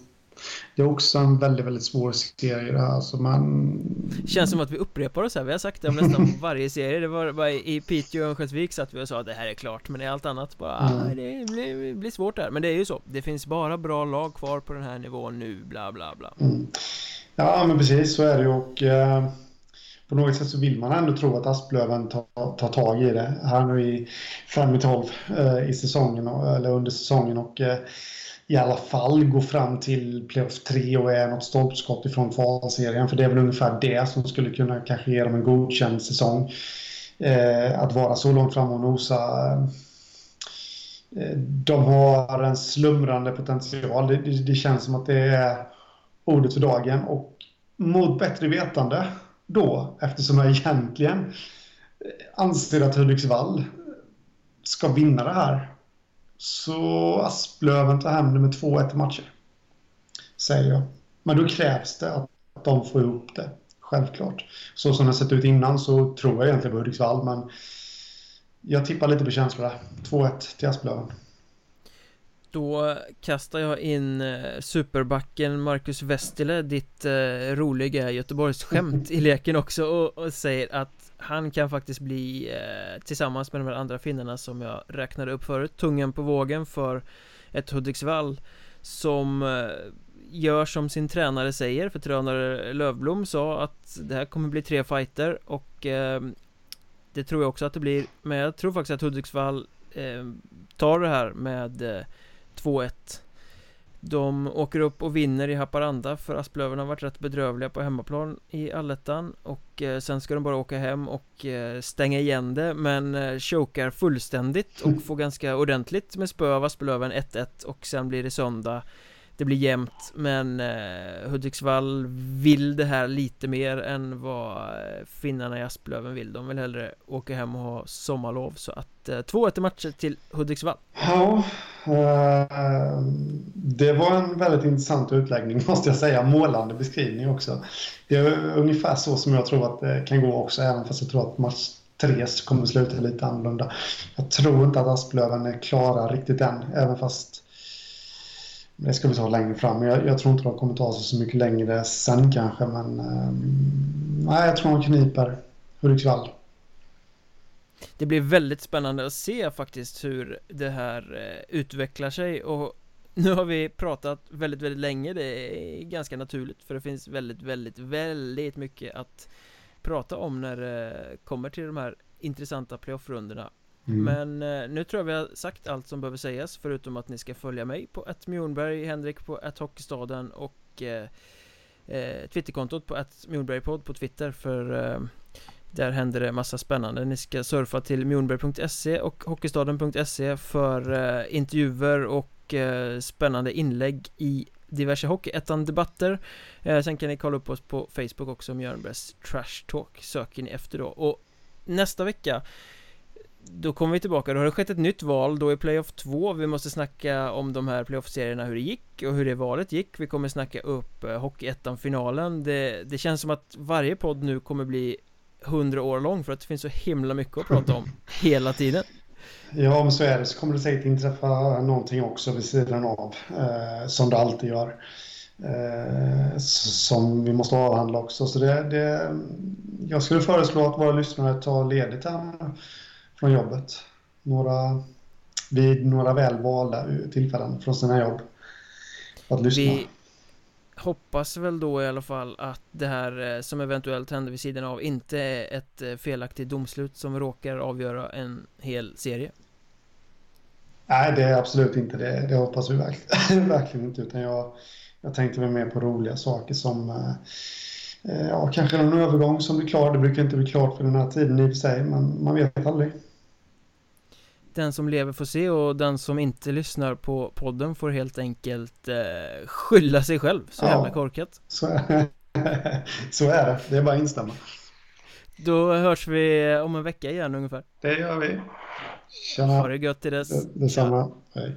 det är också en väldigt, väldigt svår serie. Alltså man... Känns som att vi upprepar oss här, vi har sagt det om nästan varje serie. Det var bara i Piteå och Örnsköldsvik satt vi och sa att det här är klart Men i allt annat. Bara, mm. ah, det blir, blir svårt där Men det är ju så, det finns bara bra lag kvar på den här nivån nu, bla bla bla. Mm. Ja men precis, så är det ju. Och eh, på något sätt så vill man ändå tro att Asplöven tar, tar tag i det här nu i 5 i 12 eh, i säsongen, eller under säsongen. Och eh, i alla fall gå fram till playoff 3 och är något stolpskott ifrån kvalserien. För det är väl ungefär det som skulle kunna kanske ge dem en godkänd säsong. Eh, att vara så långt fram och nosa. Eh, de har en slumrande potential. Det, det, det, känns som att det är ordet för dagen. Och mot bättre vetande då, eftersom jag egentligen eh, anser att Hudiksvall ska vinna det här så Asplöven tar hem det med 2-1 matcher. Säger jag. Men då krävs det att de får ihop det. Självklart. Så som det sett ut innan så tror jag egentligen på Hudiksvall, men jag tippar lite på känsla där. 2-1 till Asplöven. Då kastar jag in eh, superbacken Marcus Westile, ditt eh, roliga Göteborgsskämt i leken också och, och, säger att han kan faktiskt bli eh, tillsammans med de här andra finnarna som jag räknade upp förut tungan på vågen för ett Hudiksvall som eh, gör som sin tränare säger. För tränare Lövblom sa att det här kommer bli tre fighter och eh, det tror jag också att det blir. Men jag tror faktiskt att Hudiksvall eh, tar det här med eh, 2-1 de åker upp och vinner i Haparanda för Asplöven har varit rätt bedrövliga på hemmaplan i allettan och eh, sen ska de bara åka hem och eh, stänga igen det men eh, chokar fullständigt och får ganska ordentligt med spö av Asplöven 1-1 och sen blir det söndag det blir jämnt men eh, Hudiksvall vill det här lite mer än vad eh, finnarna i Asplöven vill. De vill hellre åka hem och ha sommarlov så att eh, 2-1 matcher till Hudiksvall. Ja, eh, det var en väldigt intressant utläggning måste jag säga. Målande beskrivning också. Det är ungefär så som jag tror att det kan gå också även fast jag tror att match tre kommer sluta lite annorlunda. Jag tror inte att Asplöven är klara riktigt än, även fast det ska vi ta längre fram. Jag, jag tror inte de kommer ta sig så mycket längre sen kanske, men ehm, nej, jag tror de kniper Hudiksvall. Det blir väldigt spännande att se faktiskt hur det här eh, utvecklar sig och nu har vi pratat väldigt, väldigt länge, det är ganska naturligt för det finns väldigt, väldigt, väldigt mycket att prata om när det kommer till de här intressanta playoff-rundorna Mm. Men eh, nu tror jag vi har sagt allt som behöver sägas förutom att ni ska följa mig på att Mjornberg, Henrik på att Hockeystaden och eh, eh, Twitterkontot på att Mjornbergpodd på Twitter för eh, där händer det massa spännande. Ni ska surfa till mjornberg.se och hockeystaden.se för eh, intervjuer och eh, spännande inlägg i diverse Hockeyettan-debatter eh, Sen kan ni kolla upp oss på Facebook också, Mjörnbergs Trash Talk. Söker ni efter då. Och nästa vecka då kommer vi tillbaka, då har det skett ett nytt val, då är Playoff 2 Vi måste snacka om de här Playoff-serierna, hur det gick och hur det valet gick Vi kommer snacka upp eh, Hockeyettan-finalen det, det känns som att varje podd nu kommer bli 100 år lång för att det finns så himla mycket att prata om hela tiden Ja, men så är det. Så kommer det säkert inträffa någonting också vid sidan av, eh, som det alltid gör. Eh, som vi måste avhandla också. Så det, det, jag skulle föreslå att våra lyssnare tar ledigt här från jobbet. Några, vid några väl valda tillfällen från sina jobb. Att lyssna. Vi hoppas väl då i alla fall att det här eh, som eventuellt händer vid sidan av inte är ett eh, felaktigt domslut som råkar avgöra en hel serie. Nej, det är absolut inte det. Det hoppas vi verkligen, verkligen inte. Utan jag, jag tänkte väl mer på roliga saker som eh, ja, kanske någon övergång som blir klar. Det brukar inte bli klart för den här tiden i och för sig, men man vet aldrig. Den som lever får se och den som inte lyssnar på podden får helt enkelt eh, skylla sig själv Så Ja. jävla korkat Så är, så är det. Det är bara att instämma. Då hörs vi om en vecka igen ungefär Det gör vi. Ha Tjena. det gött till dess Det- Detsamma. Hej.